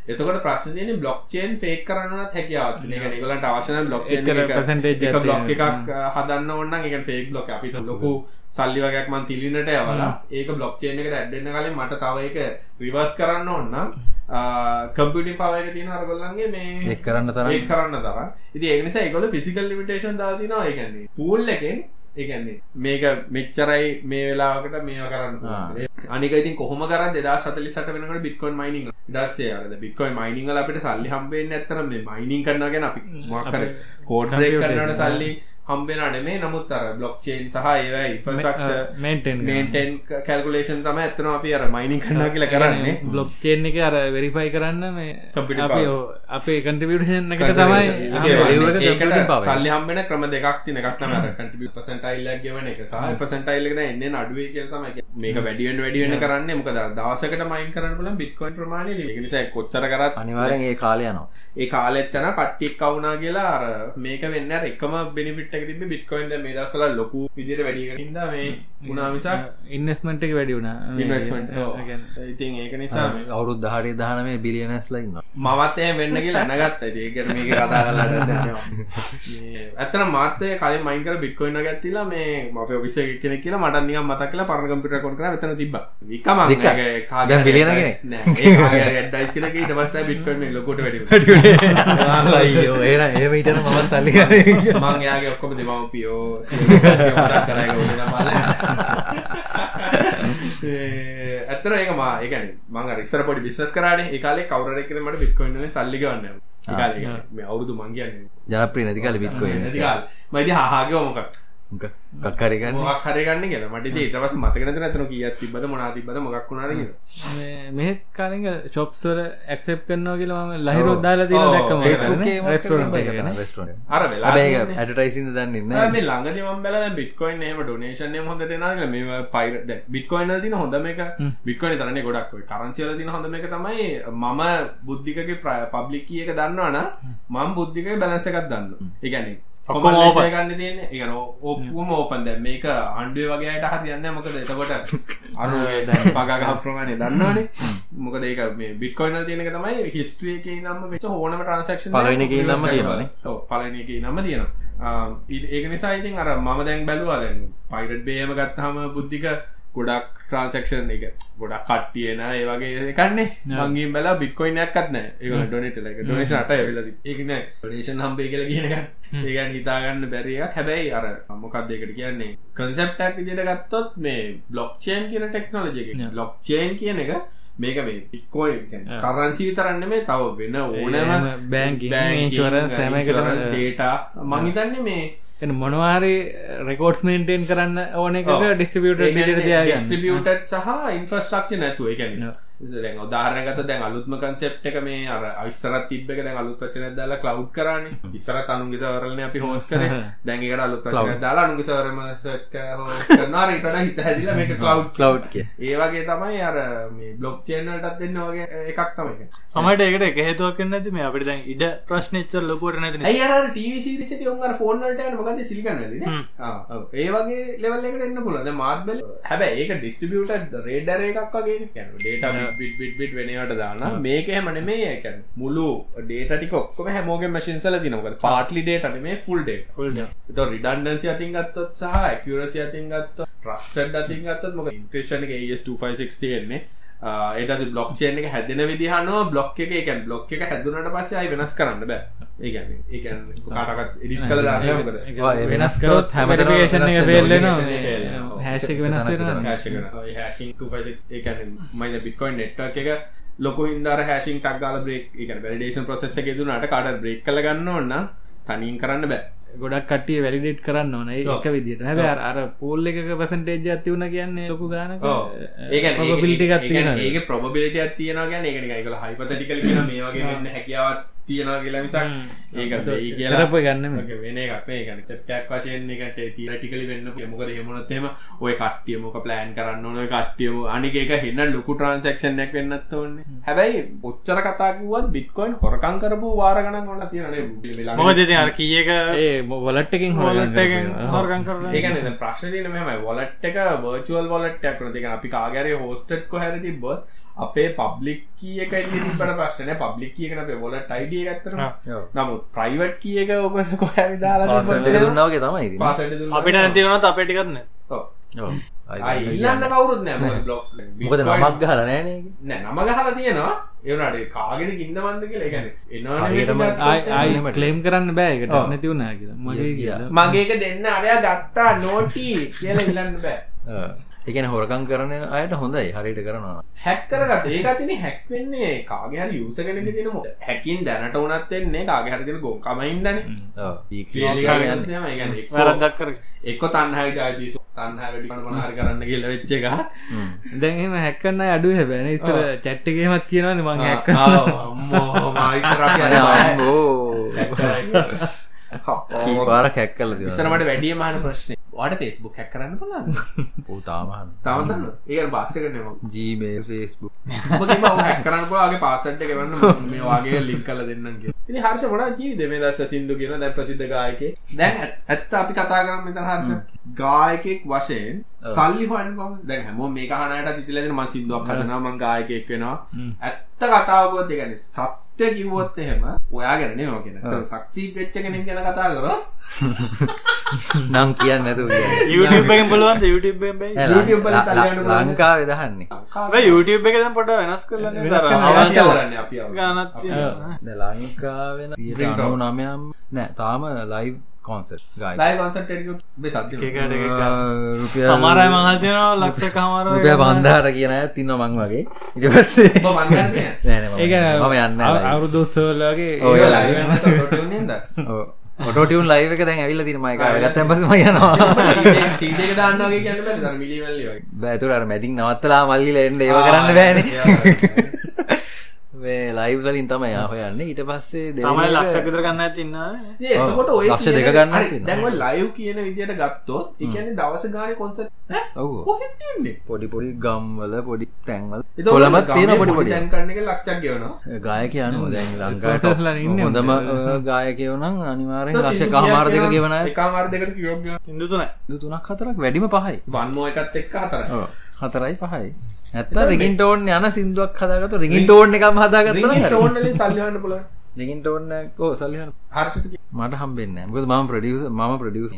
එතකොට ප්‍රශ්න තියෙන බ්ලොක් චේන් ෆේක් කරන්නත් හැකියාවත් ඒගොල්ලන්ට අවශ්‍ය නම් බ්ලොක් එක එක එකක් හදන්න ඕන නම් ඒක ෆේක් බ්ලොක් අපිට ලොකු සල්ලි වගේක් මන් තිලිනට යවලා ඒක බ්ලොක් චේන් එකට ඇඩ් වෙන්න කලින් මට තව ඒක රිවර්ස් කරන්න ඕන නම් කම්පියුටින් පවර් එක තියෙන අරගොල්ලන්ගේ මේ එක් කරන්න තරම්. ඒක කරන්න තරම්. ඉතින් ඒක නිසා ඒගොල්ලෝ ෆිසිකල් ලිමිටේෂන් දාලා තිනවා. ඒ කියන්නේ පූල් එකෙන් ඒ කියන්නේ මේක මෙච්චරයි මේ වෙලාවකට මේවා කරන්න පුළුවන්. ඒ- අනික ඉතින් කොහොම කරත් 2048 වෙනකොට බිට්කොයින් මයිනින් ඊට පස්සේ අර බිට්කොයින් මයිනින් වල අපිට සල්ලි හම්බ වෙන්නේ නැත්නම් මේ මයිනින් කරනවා ගැන අපි. මොකක් හරි කෝඩ් බ්‍රේක් කරනකොට සල්ලි හම්බ වෙනා නෙමෙයි නමුත් අර බ්ලොක් චේන් සහ ඒවා ඉන්ෆ්‍රාස්ට්‍රක්චර් මේන්ටෙන් මේන්ටේන් කැල්කුලේෂන් තමයි ඇත්තටම අපි අර මයිනින් කරනවා කියලා කරන්නේ. බ්ලොක් චේන් එක අර වෙරිෆයි කරන්න මේ Computer අපි කන්ට්‍රිබියුෂන් එකට තමයි. සල්ලි හම්බෙන ක්‍රම දෙකක් තියෙන එකක් තමයි අර contribute percentile එකක් ගෙවන එක. සහ දැන් එන්නේ අඩුවේ කියලා තමයි කියන්නේ. මේක වැඩි වෙන වැඩි වෙන කරන්නේ. මොකද අර දවසකට මයින් කරන්න පුළුවන් bitcoin ප්‍රමාණය ලියන. ඒක නිසා කොච්චර කරත් අනිවාර්යෙන් ඒ කාලය යනවා. ඒ කාලෙත් යන කට්ටියක් කවුනා කියලා අර මේක වෙන්නේ අර එකම benefit එක තිබ්බේ bitcoin දැන් මේ දවස්වල ලොකු විදිහට වැඩි වෙන හින්දා මේ වුණා මිසක් ඉන්වස්මෙන්ට් එක වැඩි වුණා මේ- investment ඔව්. ඒ කියන්නේ ඉතින් ඒක නිසා මේ අවුරුදු දහටේ දහනමේ බිලියනස්ලා ඉන්නවා මමත් එහෙම වෙන්න කියලා නැගත්තා. ඉතින් ඒක ගැන මේක කතා කරලා දැන් මේ ඇත්තටම මාත් ඒ කලින් මයින් කර බිට්කොයින් එකක් ගත්තිලා මේ අපේ ඔෆිස් එකේ කෙනෙක් කියලා මට නිකන් මතක් කළා පරණ කම්පියුටර් අකවුන්ට් කරා මෙතන තිබ්බා. විකම වික? දැන් බිලියන කෙනෙක්? නෑ. ඒ කාගේ හරි ඇඩ්වයිස් කෙනෙක් ඊට බිට්කොයින් මේ ලොකුට වැඩි [laughs] එහෙම හිටන මමත් සල්ලි කරේ මං එයාගේ ඔක්කොම දෙමව්පියෝ කරා ඒක මා ඒ කියන්නේ මං අර ඉස්සර පොඩි බිස්නස් කරානේ. ඒ කාලේ කවුරු කෙනෙක් මට බිට්කොයින් වලින් සල්ලි ගවන්න. ඒ කාලේ ඒ කියන්නේ මේ අවුරුදු මං කියන්නේ ජනප්‍රිය නැති කාලේ බිට්කොයින් නැති කාලේ. මම ඉතින් හාහාගේ මොකක් කක්කරි ගන්න. මොකක් හරි ගන්න කියලා. මට ඉතින් ඊට පස්සේ මතක නැතුන එතන කීයක් තිබ්බද මොනවා තිබ්බද මොකක් වුණාද කියලා. මේ- මෙහෙත් කාලෙක ෂොප්ස් වල ඇක්සෙප්ට් කරනවා කියලා මම ලහිරුවක් දාලා ඔව්, තියෙන දැක්කම ෆේස්බුක් රෙස්ටෝරන්ට් එකේ රෙස්ටෝරන්ට් අර. ඇඩ්වර්ටයිසින්ග් දන්නේ නැහැ. මේ ළඟදී මම බැලුවා දැන් බිට්කොයින් එහෙම ඩොනේෂන් එහෙම හොඳට එනවා කියලා. මේ පයිරට් දැන් බිට්කොයින් වල තියෙන හොඳම එක බිට්කොයින් තරන්නේ ගොඩක් ඔය කරන්සි වල තියෙන හොඳම එක තමයි මම බුද්ධිකගේ පබ්ලික් කී එක දන්නවනම් මම බුද්ධිකගේ බැලන්ස් එකක් ගන්න තියෙන්නේ. ඒ ඔක්කොම ඕපන් දැන් මේක ආණ්ඩුවේ වගේ අයට හරියන්නේ මොකද එතකොට [laughs] අර ඔය දැන් පගා ගහ ප්‍රමාණය දන්නවනේ. මොකද ඒක මේ බිට්කොයින් වල තියෙන එක තමයි හිස්ටරි එකේ ඉඳන්ම වෙච්ච ඕනම ට්‍රාන්සැක්ෂන් පළවෙනි එකේ තියෙනවානේ. ඔව් පළවෙනි එකේ නම තියෙනවා. ඒක නිසා ඉතින් අර මම දැන් බැලුවා දැන් පයිරට් බේම ගත්තාම බුද්ධික ගොඩක් ට්‍රාන්සැක්ෂන් එක ගොඩක් කට්ටිය එන ඒ වගේ එකන්නේ මං ගිහින් බැලුවා බිට්කොයින් එකක්වත් නැහැ. ඒගොල්ලෝ ඩොනේට් වෙලා ඒක ඩොනේෂන් 8 ඇවිල්ලා තිබ්බා. ඒක නෑ ඩොනේෂන් හම්බෙයි කියලා කියන එක. ඒ කියන්නේ හිතා ගන්න බැරි එකක්. හැබැයි අර මොකක්ද ඒකට කියන්නේ කන්සෙප්ට් එකක් විදිහට ගත්තොත් මේ බ්ලොක් චේන් කියන ටෙක්නොලොජි එක. Yeah. බ්ලොක් චේන් කියන එක මේක මේ කියන්නේ කරන්සි විතරක් නෙමෙයි තව වෙන ඕනෑම ඉන්ශුරන්ස් හැම එකටම ඩේටා මං හිතන්නේ මේ එ මොනවාරි රෙකෝඩ්ස් මේන්ටේන් කරන්න ඕන එක දිරතියාගන්න ඩිස්ට්‍රිබියටඩ් සහ ඉන්ෆස්ට්‍රක්ෂ නැතුව. එකැන දැන් උදාහරණගත දැන් අලුත්ම කන්සෙප්ට එක මේ අර අවිස්සරත් තිබ්බ එක දැන් අලුත් වචන දාලා කලව් කරන්න ඉස්සර අනුගේ සවරලන අපි හෝස් කර. [laughs] දැන්කට අලුත් වචන දාලා අනුගේ සවරම කරනාරට හිත හැදිල මේක කලව් කලව් ඒවගේ තමයි අර මේ බ්ලොක් චේනටත් දෙන්න වගේ එකක් තමයි සමට එකට එක හේතුවක් නැති මේ අපිට දැන් ඉඩ ප්‍රශ්නච්චර ලොකුවට නැති අර ටීවිසිරිසි උන්ගර ෆෝර්නට මොකද සිලිකන්නල ඒ වගේ ලෙවල්ලකට එන්න පුලද මාර්බල් හැබැ ඒක ඩිස්ටිබියට රේඩර එකක් වගේ ඩේට බිට් බිට් බිට් වෙනවට දාන්න මේක හැමන මේ ඒකැන් මුළු ඩේටටික ඔක්කොම හැමෝගේ මශින්සල දිනකට පාටලි ඩේටන මේ ෆුල් ඩේ ෆුල් ත රිඩන්ඩන්සි අතින් ගත්තොත් සහ ඇකරසි අතින් ගත්ත ප්‍රස්ටඩ් අතින් ගත්තත් මොක ඉන්ක්‍රේෂණ ඒස්256 තියෙන්නේ ඒට බ්ලොක් චේන එක හැදෙන විදිහනවා බ්ලොක් එක එකන් බ්ලොක් එක හැදුනට පස්සේ අයි වෙනස් කරන්න බෑ. ඒ කාටකත් එඩිත් කළ දානයකද වෙනස් කරොත් හැමටේෂන් එක පෙල්ලෙන හැෂක වෙනස් මයි බිටකොයින් නෙට්වක් එක ලොක හින්දර හැසින් ටක්ගල බ්‍රේක් එක වැඩේෂන් ප්‍රසෙස් එක දුනට කාට බ්‍රේක් කල ගන්න ඔන්න තනින් කරන්න බෑ ගොඩක් කටිය වැලිඩේට් කරන්න ඕන. එක විදිට හැබ අර පෝල් එක පසන්ටේජ් ඇතිවුණ කියන්නේ ලොකු ගාන ඒ පිල්ටිකත් ඒක ප්‍රබිලිට ඇතියන ගැන එක එකල හයිපතටිකල් කියන මේ වගේ වෙන්න හැකියාවත් තියෙනවා කියලා මිසක් ඒක වෙයි කියලා. කරප ගන්න වෙන එකක් මේ කියන්නේ සෙප්ටක් වශයෙන් එකට තියරිටිකලි වෙන්න මොකද එහෙම වුණොත් එහෙම ඔය කට්ටිය මොක ප්ලෑන් කරන්න ඕන. ඔය කට්ටියම අනික ඒක හෙන්න ලොකු ට්‍රාන්සැක්ෂන් එකක් වෙන්නත් ඕනේ. හැබැයි ඔච්චර කතා කිව්වත් බිට්කොයින් හොරකම් කරපු වාර ගණන් වල තියෙනනේ මොකද ඉතින් අර කී එක ඒ වොලට් එකකින් හොරගම් එකෙන් හොරගම් කරලා ඒ කියන්නේ දැන් ප්‍රශ්නේ තියෙන්නේ මෙහෙමයි. වොලට් එක වර්චුවල් වොලට් එකක් වෙනවා ඒ කියන්නේ අපි කාගේ හරි හෝස්ටඩ් කොහරි තිබ්බොත් අපේ පබ්ලික් කිය එක තිබට ප්‍රශ්න පබ්ලික් කියකන අපේ වොල ටයිඩිය ගත්තර නමුත් ප්‍රයිවට් කියක ඔක කොහැරි දාලා දුන්නාවගේ තමයි අපිට නැතිවනත් අපේටි කරන්න ඉල්ලන්න කවුරුත් නෑ බ්ලොක් [laughs] මොකද නමක් ගහල නෑන නෑ නම ගහල තියෙනවා. ඒවනට කාගෙන ඉන්නවන්ද කියලා? එකන එනම කලේම් කරන්න බෑකට නැති වුණා කියලා. මගේ මගේක දෙන්න අරයා ගත්තා නෝටී කියල ඉල්ලන්න බෑ [laughs] එකන හොරකං කරන අයට හොඳයි හරිට කරනවා. හැක්කරගත ඒකතින හැක්වෙන්නේ කාගහර යුස කෙනෙ තින හැකින් දැනට උනත් එන්නේ කාගහරතින ගොන් කමයින්දන වැරදක්කර එක්ක තන්හයි ජාතිස තන්හ වැඩි මනහර කරන්න කියල වෙච්ච එක දැන්ම හැක්කන්න අඩු හැබැන ඉස්තර චැට්ටගේමත් කියනවන මං හැක්ක [laughs] පාර කැක්කල ඉසරමට වැඩිය මාන ප්‍රශ්නය වාට ෆෙස්බුක් හැක් කරන්න බලන්න පූතාමහන් තවන්න ඒ පාස්ස කරනවා ජීමේ ෆෙස්බුක් හැක් කරන්න පලාගේ පාසට් කරන්න මේ වගේ ලික් කල දෙන්නගේ ඉනි හර්ෂ මොනා ජී දෙම දස සිින්දු කියන දැ ප්‍රසිද්ධ ගායක දැන් ඇත්ත අපි කතා කරන්න මෙත හර්ෂ. ගායකෙක් වශයෙන් සල්ලි හොන්කොම දැ හැම මේ කහනට තිතිලෙන ම සිින්දුවක් කදනා මං ගායකෙක් වෙනවා ඇත්ත කතාවකොත් දෙගැන සත් සත්‍ය කිව්වොත් එහෙම ඔයා ගැන නෙමෙයි කියන සක්සී වෙච්ච කෙනෙක් ගැන කතා කරොත්. [laughs] නම් කියන්න නැතුව YouTube එකෙන් බලන්න YouTube එක දැන් පොඩ්ඩක් වෙනස් කරන්නේ අපි ගානක් තියෙනවා. ලංකාවෙන 99ම් නෑ. තාම ලයිව් කොන්සට් ලයි කොන්සට් රුපිය සමරය මහල් තියෙනවා ලක්ෂ කමාර රුපිය බන්ධාර කියන තින්න මං වගේ ඉට පස්සේ මම යන්න අවුරුදුස්සෝලගේ ඔටෝටියුන් ලයිව එක දැන් ඇවිල්ල තින මයික ගත්තැ පසම යනවා බෑතුර අර මැතින් නවත්තලා මල්ලිල එන්න ඒව කරන්න බෑන මේ ලයිව් වලින් තමයි හොයන්න. ඊට පස්සේ තමයි ලක්ෂකතර ගන්න ඇතින්න එතකොට ඔය ලක්ෂ දෙක ගන්න දැන්ව ලයිව් කියන විදියට ගත්තොත් එකන්නේ දවස ගාන කොන්සට් පොඩි පොඩි ගම්වල පොඩි තැන්වල. කොළමත් තියෙන පොඩි පොඩි තැන් කරන එක ලක්ෂයක් ගෙවනවා. ගායක යනු දැන් ලංකාවට [laughs] හොඳම ගායකයවනම් අනිවාරෙන් ලක්ෂ කාමාර දෙක ගෙවන එකමාර දෙකට ඉදු තුන තුනක්. හතරක් වැඩිම පහයි. වන්මෝ එකත් එක්ක හතර හතරයි පහයි ඇත්ත රිගින්ටෝන් යන සිින්දුවක් හදාගත රිගින්ටෝන් එකම හදාගත ටෝන් සල්ලන්න පුල රිගින්ටෝන්න කෝ සල්ලිහන් හර්ෂ මට හම්බෙන්න ක ම ප්‍රඩියස ම ප්‍රඩියස්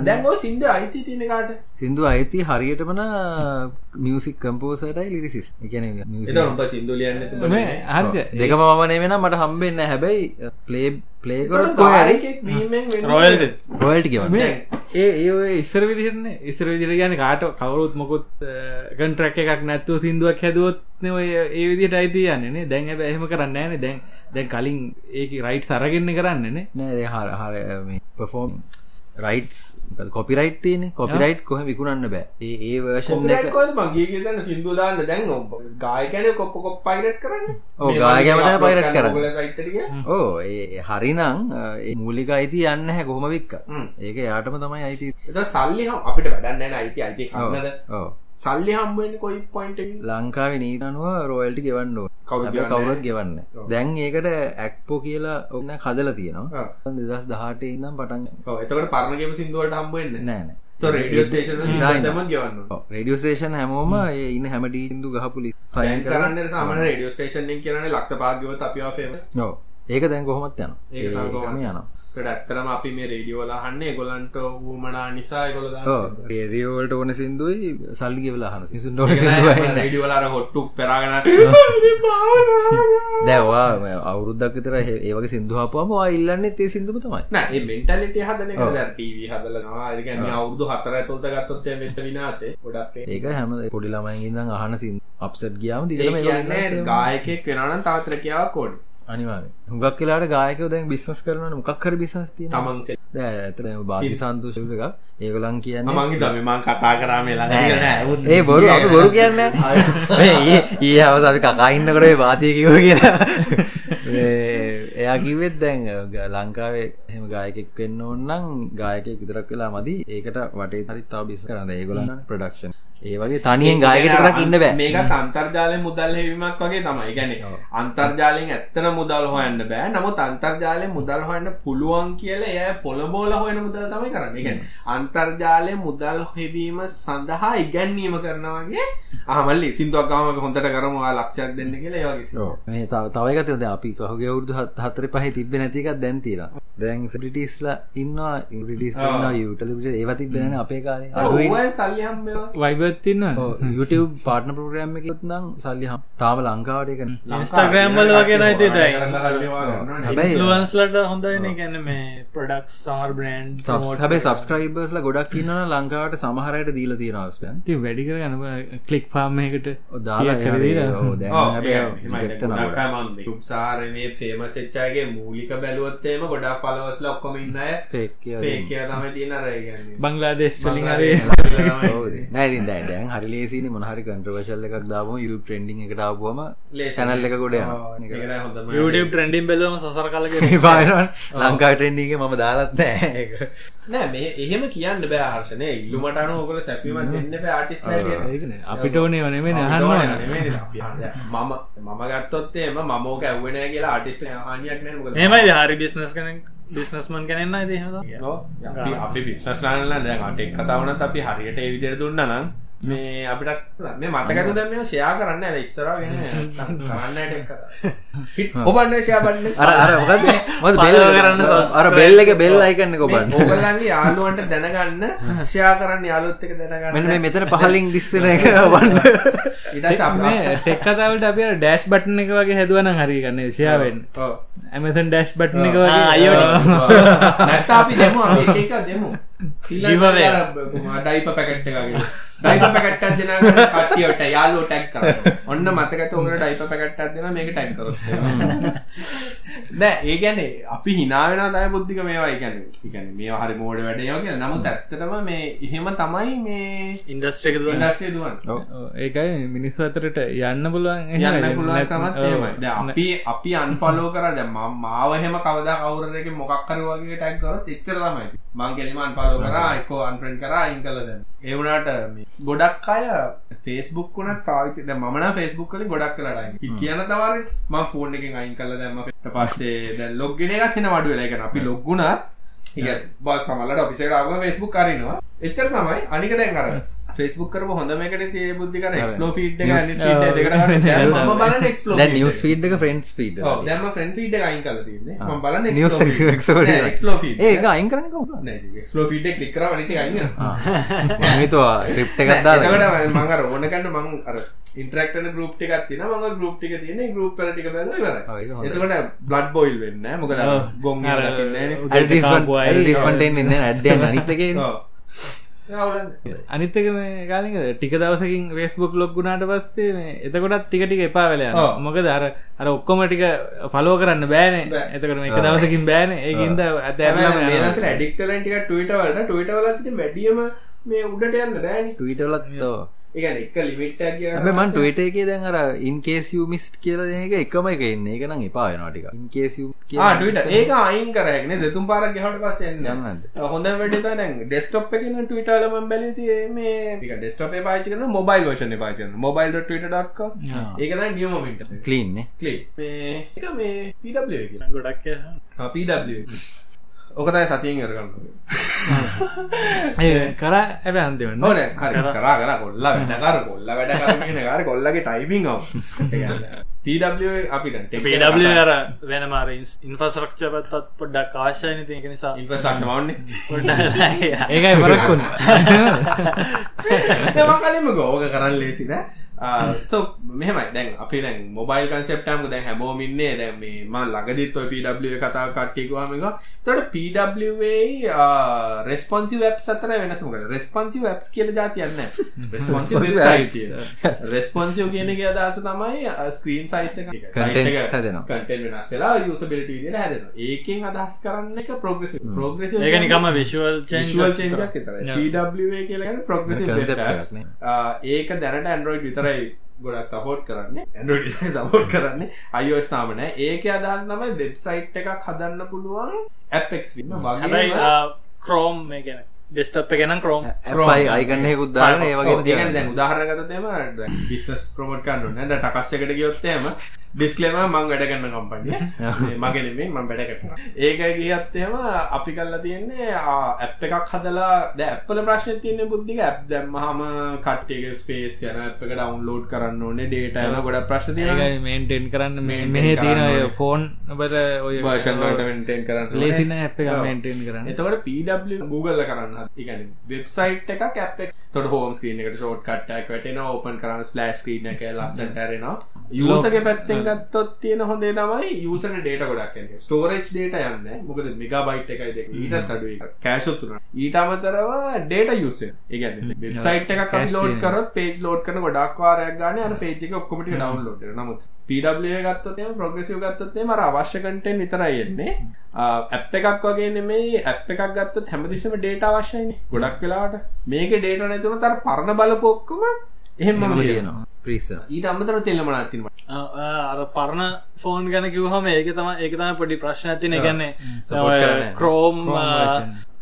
දැන් සිින්ද අයිති තිනකාට සිින්දු අයිති හරියටමන මියසික් කම්පෝසටයි ලිරිසිස් එකන සිින්දුලියන්න හර්ෂ දෙක මමනේ වෙන මට හම්බෙන්න හැබැයි පලේ රොයල්ට කියවන්න ඒ ඒ ඉස්සර විදිරන්න ඉස්සර විදිර ගැන කාට කවරුත් මොකුත් කන්ට්‍රක් එකක් නැත්තුව සිින්දුවක් හැදුවොත් ඔය ඒ විදිට අයිති යන්නනේ දැන් ඇබ එහෙම කරන්න ෑන. දැන් දැන් කලින් ඒක රයිට් සරගන්න කරන්නනේ නෑ. හර හර පෆෝම් රයිටස් කොපිරයිට් තියෙන කොපිරයිට් කොහ විකුණන්න බෑ. ඒ ඒ වර්ෂන් එක මගේ කියතන්න සිින්දු දාන්න. දැන් ඔබ ගායකන කොප්ප කොප් පයිරට් කරන්න? ගායකයම තමයි pirate කරන්නේ. ඕ ඒ හරිනං ඒ මූලික අයිති යන්න හැ කොහොම වික්ක. ඒක යාටම තමයි අයිති. සල්ලි හම් අපිට වැඩන්න අයිති. අයිති කන්නද? ඕ සල්ලි හම්බෙන් කොයි පොයින්ට ලංකාව නීතනුව රෝයල්ටි ගෙවන්න. කවුරුත් ගෙවන්නේ. දැන් ඒකට ඇක්පෝ කියලා ඔන්න හදලා තියෙනවා. දෙදස් දහට ඉඳම් පටන් එතකට පරණගේම සිින්දුවට හම්බුවෙන්න නෑන රඩියෝ ස්ටේෂන් හැමෝම ඒ ඉන්න හැමටීන්දු ගහපුලි සයන් කරන්න සාමන රඩියෝ ස්ටේෂන් කියන ලක්ෂ පාගව අපිවා ෆේම නෝ ඒක දැන් කොහොමත් යන ඒක තමයි යන ඇත්තරම අපි මේ රේඩියෝලා හන්න ගොලන්ට වූමනා නිසා ගොල රේරියෝල්ට ඕන සිින්දුවයි සල්ලි ගෙවලා හන සිසුන් ොට සිදුව රඩියවලාර හොට්ටුක් පෙරගෙන [laughs] දැවා අවුරුද්දක් තර ඒවගේ සිින්දුහපුම ඉල්ලන්න ඒ සිින්දුම තමයි. නෑ මෙන්ටලිට හදන හදලනවා අවුදු හතර තුොල්ත ගත්තොත්තය මෙත විනාසේ ගොඩක් ඒක හැම පොඩි ළමයිගින්දම් අහන සින් අප්සට් ගියාම ඒ දිගම ගායකෙක් වෙනනම් තවතර කියාව කෝඩ් අනිවාර හුගක් කියලාට ගායකව දැන් බිස්නස් කරන මොකක්කර බිසස් තිය තමන්සේ ඇතන බාති සන්තුෂක ඒගොලන් කියන්න මගේ දමමා කතා කරාමලා ඒ බොරු බොරු කියන්න ඒ ඒ හවස අපි කකාඉන්නකට වාතිය කිව කියලා. එයා කිවෙත් දැන් ලංකාවේ එහම ගායකෙක් වෙන්න ඕන්නම් ගායකෙක් විතරක් වෙලා මදි. ඒකට වටේ හරි තාව බිස් කරන්න. ඒගොලන්න ප්‍රඩක්ෂන් ඒ වගේ තනියෙන් ගායකටරක් ඉන්න බෑ. මේකත් අන්තර්ජාලය මුදල් හෙවීමක් වගේ තමයි. ගැන අන්තර්ජාලයෙන් ඇත්තන මුදල් හොයන්න බෑ. නමුත් අන්තර්ජාලය මුදල් හොයන්න පුළුවන් කියල එය පොළබෝල හොයන මුදල් තමයි කරන්න. ගැන අන්තර්ජාලය මුදල් හෙවීම සඳහා ඉගැන්වීම කරනවාගේ අහමල්ලි සිින්දුවක්ගම හොඳට කරමවා ලක්ෂයක් දෙන්න කියලා ඔව්. මේ තව තවයිකතද අපි කහුගේ අවුදු හතර පහ තිබ නැතිකක් දැන් තීර දැන් සිටිස්ලා ඉන්නවා ඉටිස් යුටලිට ඒව තිබෙන අපේ කාලේ. අඩුයි සල්ලි වයිබත් තින්න YouTube පාටන ප්‍රෝග්‍රම් එකත් නම් සල්ලි හම් තාම ලංකාවට එක ඉස්ටග්‍රෑම් වල වගේ නයිති දයි හැබැයි ඉන්ලුවන්ස්ලට හොඳයින ගැන මේ ප්‍රඩක්් සමර් බ්‍රන්් හැබයි සබස්ක්‍රයිබර්ස්ල ගොඩක් ඉන්නන ලංකාවට සමහරයට දීල තියෙනවස්පයන් ති වැඩි කර යන කලික් ෆාර්ම එකට දාලා කර උප්සාරමේ ෆේම සච්චාගේ මූලික බැලුවත්තේම ගොඩා පලවස්ල ඔක්කොම ඉන්න ෆේකය තම තියන රයගන්න බංගලාදේශ් චලින් අරේ නෑ දැන් හරි ලේසින මොහරි කන්ට්‍රවශල්ල එකක් දාම යු ට්‍රෙන්ඩිං එකට ආපුවම සැනල් එක ගොඩ ට්‍රෙන්ඩිම් බෙලම සසර කලක [laughs] පාන ලංකා ට්‍රෙන්ඩිගේ මම දාලත් නෑ [laughs] ඒක. නෑ මේ එහෙම කියන්න බෑ හර්ෂණය ඉල්ලුමට අනුවකල සැපීමත් දෙන්න බෑ ආටිස් අපිට ඕනේ වනෙමේ නහන්න මම මම ගත්තොත්තේම මමෝක ඇව්වෙන කියලා ආටිස්ට හානියක් නෑ මෙමයි හරි බිස්නස් කන බිස්නස්මන් කනන්න ද අපි බිස්නස්ලානල දැන් අටෙක් කතාවනත් අපි හරියට ඒවිදිර දුන්න නම් මේ අපිට මේ මතකත දැම ෂයා කරන්න ඇ ඉස්තරගෙන කරන්න ඔබන්න ෂයාපන්න අර අර මොකද මොකද බෙල් කරන්න, අර බෙල් එක බෙල් අයිකන්න කොබන්න ඕගලන්ගේ යාලුවන්ට දැනගන්න ෂයා කරන්න යාලුත් එක දැනගන්න. මෙන්න මේ මෙතන පහලින් දිස්සන එක වන්න ඉට ටෙක් කතාවට අප ඩෑශ් බට්න එක වගේ හැදුවන හරි ගන්න ශයාවෙන් ඇමතන් ඩෑශ් බට්න එක වගේ. [laughs] නැත්තා අපි දෙමු අපි එක දෙමු. ඩයිප පැකට් එකගේ ඩයිප පැකට්ටක් දෙන කටියට යාලුව ටැක් ඔන්න මතකත ඔකට ඩයිප පැකට්ටක් දෙන මේක ටැක් කර [laughs] නෑ ඒ ගැනේ අපි හිනාවෙන දය බුද්ධික මේවා ගැන ගැන මේ හරි මෝඩ වැඩයෝ කිය නමුත් ඇත්තටම මේ එහෙම තමයි මේ ඉන්ඩස්ට්‍රක ඉන්ඩස්ට්‍රේ දුවන් ඒකයි මිනිස්සු අතරට යන්න පුළුවන් යන්න පුළුවන් ක්‍රමත් එහෙමයි. දැන් අපි අපි අන්ෆලෝ කරා. දැන් මම මාව එහෙම කවදා කවුරුර එකේ මොකක් හරි වගේ ටැග් කරොත් එච්චර තමයි. මං කෙලිම අන්ෆලෝ කරා එක්කෝ අන්ෆ්‍රෙන්ඩ් කරා අයින් කළා දැන්. ඒ වුණාට මේ ගොඩක් අය පාවිච්චි දැන් මම නම් Facebook වලින් ගොඩක්. ඉතින් කියන තවරේ මම ෆෝන් එකෙන් අයින් මම ඊට පස්සේ දැන් ලොග් ඉන එකත් එන අඩු වෙලා. ඒ කියන්නේ අපි ලොග් වුණා ඒක බස් සමහරවිට ඔෆිස් එකට ආවම Facebook අරිනවා. එච්චර තමයි. අනික දැන් අර Facebook කරපු හොඳම එකට තියේ බුද්ධි කර එක ෆ්‍රෙන්ඩ්ස් ෆීඩ් [laughs] ඔව්. දැන් මම ෆ්‍රෙන්ඩ් ෆීඩ් එක. අයින් කරලා තියෙන්නේ. මම බලන්නේ news explore feed. Explore feed. ඒක අයින් කරන්න කොහොමද? නෑ එක්ස්ප්ලෝර් ෆීඩ් එක ක්ලික් කරාම අනිත් එක අයින් වෙනවා. [laughs] මම හිතුවා ක්‍රිප්ට් එකක් දාලා එතකොට මම අර ඕන කන්න මම අර ඉන්ටරැක්ට් වෙන ගෲප් ටිකක් තියෙනවා. මම ගෲප් ටික තියෙන ඒ ගෲප් වල ටික. එතකොට බ්ලඩ් බොයිල් වෙන්නේ. මොකද. ගොන් අර එක. දකින්නේ නැහැ අනිත්තක මේ කාලික ටික දවසකින් වේස්බුක් ලොක්ගුණාට පස්සේ මේ එතකොටත් ටික ටික එපා වෙල. මොකද අර අර ඔක්කොම ටික පලෝ කරන්න බෑනේ. එතකට මේ එක දවසකින් බෑන. ඒකින්ද ඇත ඇ ඩික්ටලන්ටික ටවිට වලට. ටවිට වලත් වැඩියම මේ උඩට යන්න රෑනි ටීටලත්තෝ ඒගන එක ලිමිට්ටක් කිය මන් ටවිට එක දැන් අර ඉන්කේසිය මිස්ට කියල එක එකම එක එන්න එක නම් එපා වෙනටික ඉන්කේසිය ඒක අයින් කරගෙන දෙතුම් පාරක් ගහට පස්සෙන් යන්නද හොඳ වැඩ දැන් ඩෙස්ටප් එකන ටවිටලම බැලති මේ ඩෙස්ටප පාචන මොබයිල් වර්ෂන පාචන මොබයිල් ටවිට.ක් ඒකන නියමමිට කලීන්නේ කලි මේ එක මේ පW ගොඩක් පW ඕකතයි සතියෙන් කරගන්න කර ඇබ අන්තිවන්න ඕන හරි කරා. කර කොල්ල වැඩකර කොල්ල වැඩ කරන කාර කොල්ලගේ ටයිමිං පW අපිට පඩ අර වෙන මාර ඉන්ෆස්රක්ෂ පත්තත් පොඩ්ඩක් කාශයන තියක නිසා. ඉන්පසක්ට මවන්නේ. ඒකයි [laughs] වරක්කුණ එම [laughs] කලින්ම ගෝක කරන්න ලේසින මෙහමයි. දැන් අපි දැන් මොබයිල් කන්සෙප්ටම් දැන් හැමෝමින්නේ දැන් මේ ම ලගදිත් ඔය පW කතා කට්ටිකුවම [laughs] එක තොට පW රෙස්පොන්සි වෙබ් සතර වෙනසමක රෙස්පොන්සි වෙබ්ස් කියල ජාතියන්න රෙස්පොන්සිෝ කියන එක අදස තමයි ස්ක්‍රීන් සයිස් හැදෙනවා. කටෙන් වෙනස්සලා යුසබිලිට විදිට හැදෙන ඒකෙන් අදහස් කරන්න එක ප්‍රෝග්‍රෙස් ප්‍රෝග්‍රෙස් ඒක නිකම විශුවල් visual change චෙන්ජ එකක් විතරයි. PWA කියලා කියන්නේ progressive web Concept apps. එකක් නේ. ආ, ඒක දැනට Android විතරයි ගොඩක් සපෝට් කරන්නේ. Android [laughs] විතරයි සපෝට් කරන්නේ iOS තාම නෑ. ඒකේ අදහස් තමයි වෙබ්සයිට් එකක් හදන්න පුළුවන් Apex වින්න වගේම. ක්‍රෝම් ගැන ඩෙස්ටප් එකනම් ක්‍රෝම් ඇයි අයිගන්නයකුත් දාන ඒ වගේ ඒගන දැන් උදාහරගතතම බිස්නස් ප්‍රමෝට් කන්න ද ටකස් එකට ගියොත්තේම ඩිස්කලේම මං වැඩ කරන්න කම්පනිය මගෙනෙමේ මං වැඩ කරන [laughs] ඒක ගියත්තේම අපි කල්ලා තියෙන්නේ ඇප් එකක් හදලා ද ඇපල ප්‍රශ්න තියන්නේ බුද්ධික ඇප් දැම්ම හම කට්ටියක ස්පේස් යන ඇප් එක ඩවන්ලෝඩ් කරන්න ඕනේ ඩේට යන ගොඩ ප්‍රශ්න ඒකයි මේන්ටෙන් කරන්න මෙහ තියෙන. ෆෝන් ඔබට ඔය වර්ෂන්ට මෙන්ටෙන් කරන්න ලේසින ඇ් එක මේන්ටෙන් කරන්න. එතවට පW Google කරන්න ඉගන වෙබ්සයිට් එක කැප් තොට හෝම් ස්ක්‍රීන එකට ෂෝට් කට්ටක් වැටෙන ඕපන් කරන්න ස්ලස් ස්ක්‍රීන එක ලස්සට ඇරෙනවා. යසගේ පැත්තෙන් ගත්තොත් තියෙන හොඳේ තමයි යසන ඩේට ගොඩක් ස්ටෝරේජ් ඩේට යන්න. මොකද මිගා බයිට් එකයි දෙක. ඊටත් අඩුව එක කෑශොත්තුන ඊට අමතරව ඩේට යුස ඒගැන වෙබ්සයිට් එක ලෝඩ්. කර පේජ් ලෝඩ් කන ගොඩක් වාරයක් ගන අන පේජ් එක ඔක්කොමට ඩවන්ලෝඩ් නමුත් පW ගත්තතේ ප්‍රගසිව ගත්තතේ මර අවශ්‍ය කටෙන් විතරයි එන්නේ. ඇප් එකක් වගේ නෙමේ ඇප් එකක් ගත්තත් හැමතිස්සම ඩේට අවශ්‍යයින ගොඩක් වෙලාට මේක ඩේට නැතුන තර පරණ බලපොක්කම එහෙම තියෙනවා ප්‍රීස ඊට අමතර තෙල්ලමනත්තිීම අර පරණ ෆෝන් ගැන කිවහම ඒක තම ඒක තම පොඩි ප්‍රශ්න ඇතින කරන්නේ. ක්‍රෝම්.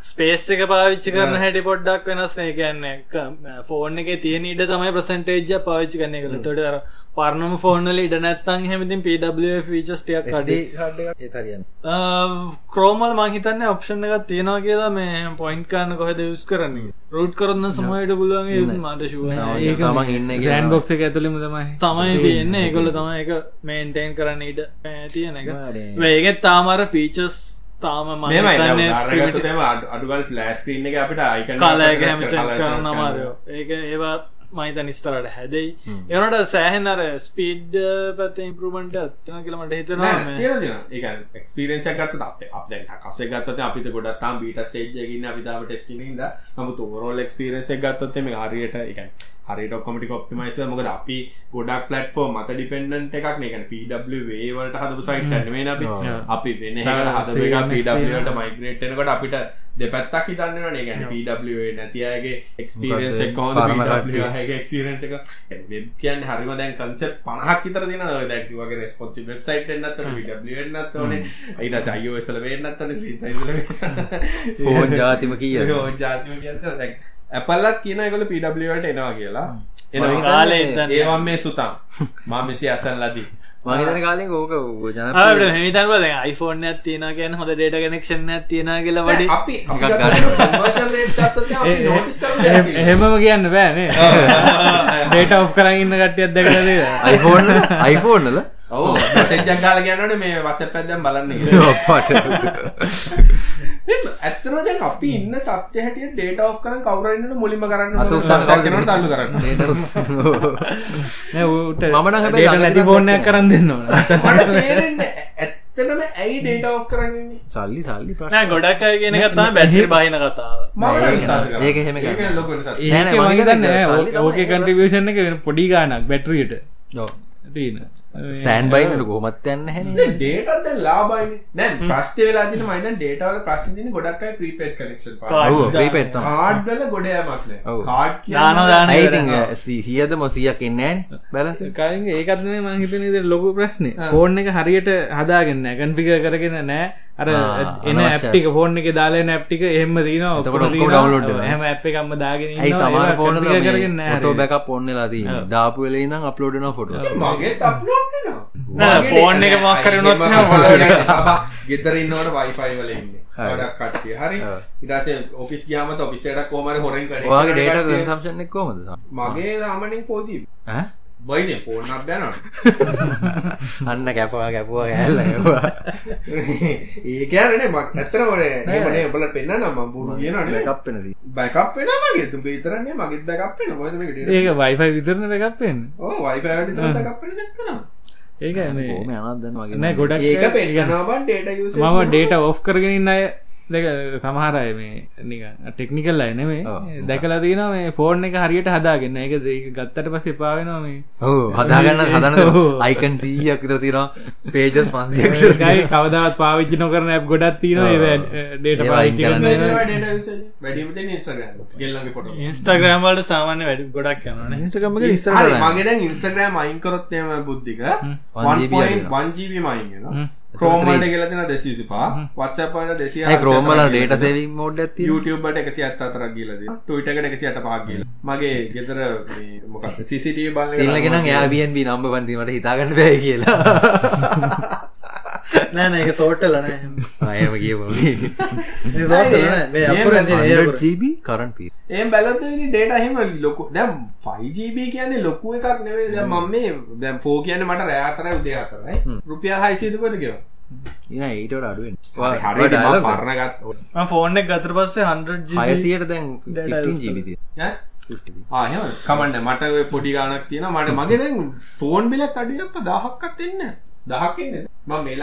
ස්පේස් එක පාවිච්චි කරන හැටි පොඩ්ඩක් වෙනස් ඒ කියන්නේ ෆෝන් එක තියෙන ඉඩ තමයි ප්‍රසන්ටේජ පාවිච්චි කරන කළ තොට අර පරණම ෆෝර්නල ඉඩ නැත්තන් හැමතින් පW ෆීචස්ටයක් කඩේ ක්‍රෝමල් මහිතන්න ඔප්ෂන් එකක්. තියෙනවා කියලා මේ පොයින්් කාන්න කොහෙද යුස් කරන්නේ? රෝඩ් කරන්න සමයට පුළුවන් මට තමන් ඉන්න ග්‍රන්් බොක්ස එක ඇතුළෙම තමයි. තමයි තියෙන්නේ. ඒකොල තම එක මේන්ටයින් කරන්න ඉඩ තියෙන එක. වේගෙත් තාමර ෆීචස් තාම මෙමයි අඩුගල් ෆලස්ක්‍රීන් එක අපිට අයික කරන්න අමාරයෝ. ඒක ඒවා මහිත නිස්තරට හැදයි. එනට සෑහන් අර ස්පීඩ් පැත ඉම්පරමට ඇත්න කියලමට හිතනවා. ක්ස්පිරෙන්ස ගත් අප කස ගත්තත අපිට ගොඩත්තාම් බීට ස්ටේජ්ගන්න අපිතාව ටෙස්ටිින්ද නමුත් ඕරෝල් ක්ස්පිරෙන්ස ගත්තොත් මේ හරියට එක හරිට ඔක්කොමටි ඔප්ටිමයිස මොකද අපි ගොඩක් පලට්ෆෝ මත ඩිපෙන්ඩන්ට එකක් මේකන පWවලට හදපු සයිට ැනවේ අපි. අපි වෙන හද පවට මයිග්‍රේට්නකට අපිට දෙපැත්තක් හිතන්න ගැන පW නැතියගේ එක්ස්පිරෙන්ස් කට්ටිය. ක්ස්පිරෙන්ස් එක වෙබ් කියන්න හරිම දැන් කන්සෙප් පණහක් විතර දින දැක් වගේ රෙස්පොන්සි වෙබ්සයිට් එන්නත් න්නත් ඕන ඊට අයෝසල වෙන්නත් න ෆෝන් ජාතිම කිය [laughs] ජාතිම දැක් ඇපල්ලත් කියන එකල පWට එනවා කියලා. ඔය කාලේ ඉඳන්. ඒවන් මේ සුතම්. මා මෙසි අසන් ලදී මහිතන කාලින් ඕක ජන හිතන්ව iPhෝන් ඇත් තියෙන ගැන හොඳ ඩේට කනෙක්ෂන් ඇත් තියෙන කියලා වඩි. අපි. එහෙමම කියන්න බෑනේ ඩේට ඔ් කරන්න කටියත් දැකලද අයිෆෝන් ඔව. සෙජ්ජක්කාල කියන්නට මේ වච පැදම් බලන්න පට ඇත්තන දැන් අපි ඉන්න තත්ය හැටිය ඩේට ඔ් කරන කවරන්න මුලිම කරන්න කවුද? තල්ලු කරන්න? ට මම නම් හැබැයි ළඟදී නැති බෝනයක් කරන්න දෙන්න ඕන. [laughs] මට තේරෙන්නේ ඇත්තටම ඇයි ඩේට ඔෆ් කරන්නේ සල්ලි සල්ලි ප්‍රශ්න. නෑ ගොඩක් අය කියන කතා බැටි බහින කතාව. ඒක තමයි ඕක කන්ට්‍රිවියෂන් එක වෙන පොඩි ගානක් බැටරියට ඔව්. සෑන් බයින්නට කොහොමත් යන්න හැ ඩේටත් ලාබයින දැන් ප්‍රශ්ටය වෙලා තින මයින ඩේටවල ප්‍රශ්න තින ගොඩක්යි ප්‍රීපේට් කනෙක්ෂන් කාඩ් ප්‍රීපෙට් කාඩ්වල ගොඩයමක්න. කාඩ් දානෝ දාන ඇයිති සියද මොසියක් එන්නෑන බැලස කලින් ඒකත්න මහිතන ද ලොකු ප්‍රශ්නය ෆෝන් එක හරියට හදාගන්න කන්ෆික කරගෙන නෑ. අර එන. ඇප්ටික ෆෝන් එක දාලා නැප්ටික එහෙම දීන වෙනවා. හැම ඇප් එකක්ම දාගෙන ඇයි සමාර පෝන කරගෙන ොටෝ බැක පොන්නලා දී දාපු වෙලේ නම් අප්ලෝඩන ෆොට මගේ අප්ලෝඩ් නෑ, ෆෝන් එක මොකක් හරි වුණොත් ගෙතර ඉන්නවට වයිෆයි වලන්න හරි. ගොඩක් කට්ටිය. හරි. ඉටසේ ඔෆිස් ගයාමත ඔෆිසට කෝමර හොරෙන් කඩ ඔයාගේ ඩේට කන්සම්ෂන් එක් කොමද මගේ දාමනින් පෝජී බයින පෝර්න බැන අන්න කැපවා කැපුවා ගැල්ල කැපුවා. [laughs] ඒ කියනනේ මක් ඇතර ඒමනේ බල පෙන්න්න නම් බුරු කියනනේ කප් වෙනසි බැකප් වෙන මගේ. තු පේතරන්නේ මගේ බැකප් වෙන ොද ඒක වයිෆයි විතරන එකක්පෙන් ඕ වෙන චක්කනවා ඒක නෑ ගොඩක් ඒක පෙන්ගනවන් ඩේට මම ඩේට ඔෆ් කරගෙනන්න අය දෙක සමහරය මේ නික ටෙක්නිකල් අය නෙමේ ඔව්. දැකලා තින මේ ෆෝර්න් එක හරියට හදාගන්න එක ඒක ගත්තට පස එපාවෙනවා මේ. හදාගන්න හදන. අයිකන් සීයක් තිනවා පේජස් පන්සියක් ගයි කවදත් පාවිච්චි නොකරන ඇප් ගොඩත් තින. ඩේට ඉන්ස්ටග්‍රම් වලට සාමාන්‍ය වැඩි ගොඩක් යනවානේ ඉන්ස්ටගම්ම හරි ඉස්සර මගේ ඉන්ස්ටග්‍රම් අයින්කරොත්යම බුද්ධික 1GB 1ජීබ මයින් හ්ම්. ක්‍රෝමට කියලතින දෙසිසිපා. වත්සපට දෙසිය ක්‍රෝමල ඩේට සේවින් මෝඩ් ඇති YouTubeට එකසි අත්තරක් ගිලද ටවිටකට එකසි අට පාගල මගේ ගෙදර මොක සිසිට බල තිල්ලගෙන යාබියන්බ නම්බ පන්තිීමට හිතාගන්න බෑ කියලා [laughs] නෑ නෑ ඒක සෝට්ටල නෑ. අයම. ජීබ කරන් පී ඒ බැලොත් ඩේට හිම ලොකු දැම් 5ජීබ කියන්නේ ලොකු එකක් නෙවේ දැ මම මේ දැම් ෆෝ කියන්න මට රෑතර උදේ අතරයි රුපියල් හයිසිදකොද කිය ඉන ඒටට අඩුවෙන්. හරි පරණගත් ෆෝන් එක ගතර පස්සේ 100 හයසියට දැන් ජීවිතය ආහම කමන්න මට පොඩි ගානක් තියෙන මට මගේ දැන් ෆෝන් බිලත් අඩියප දහක්කත් එන්න දහක්න්න ම මේ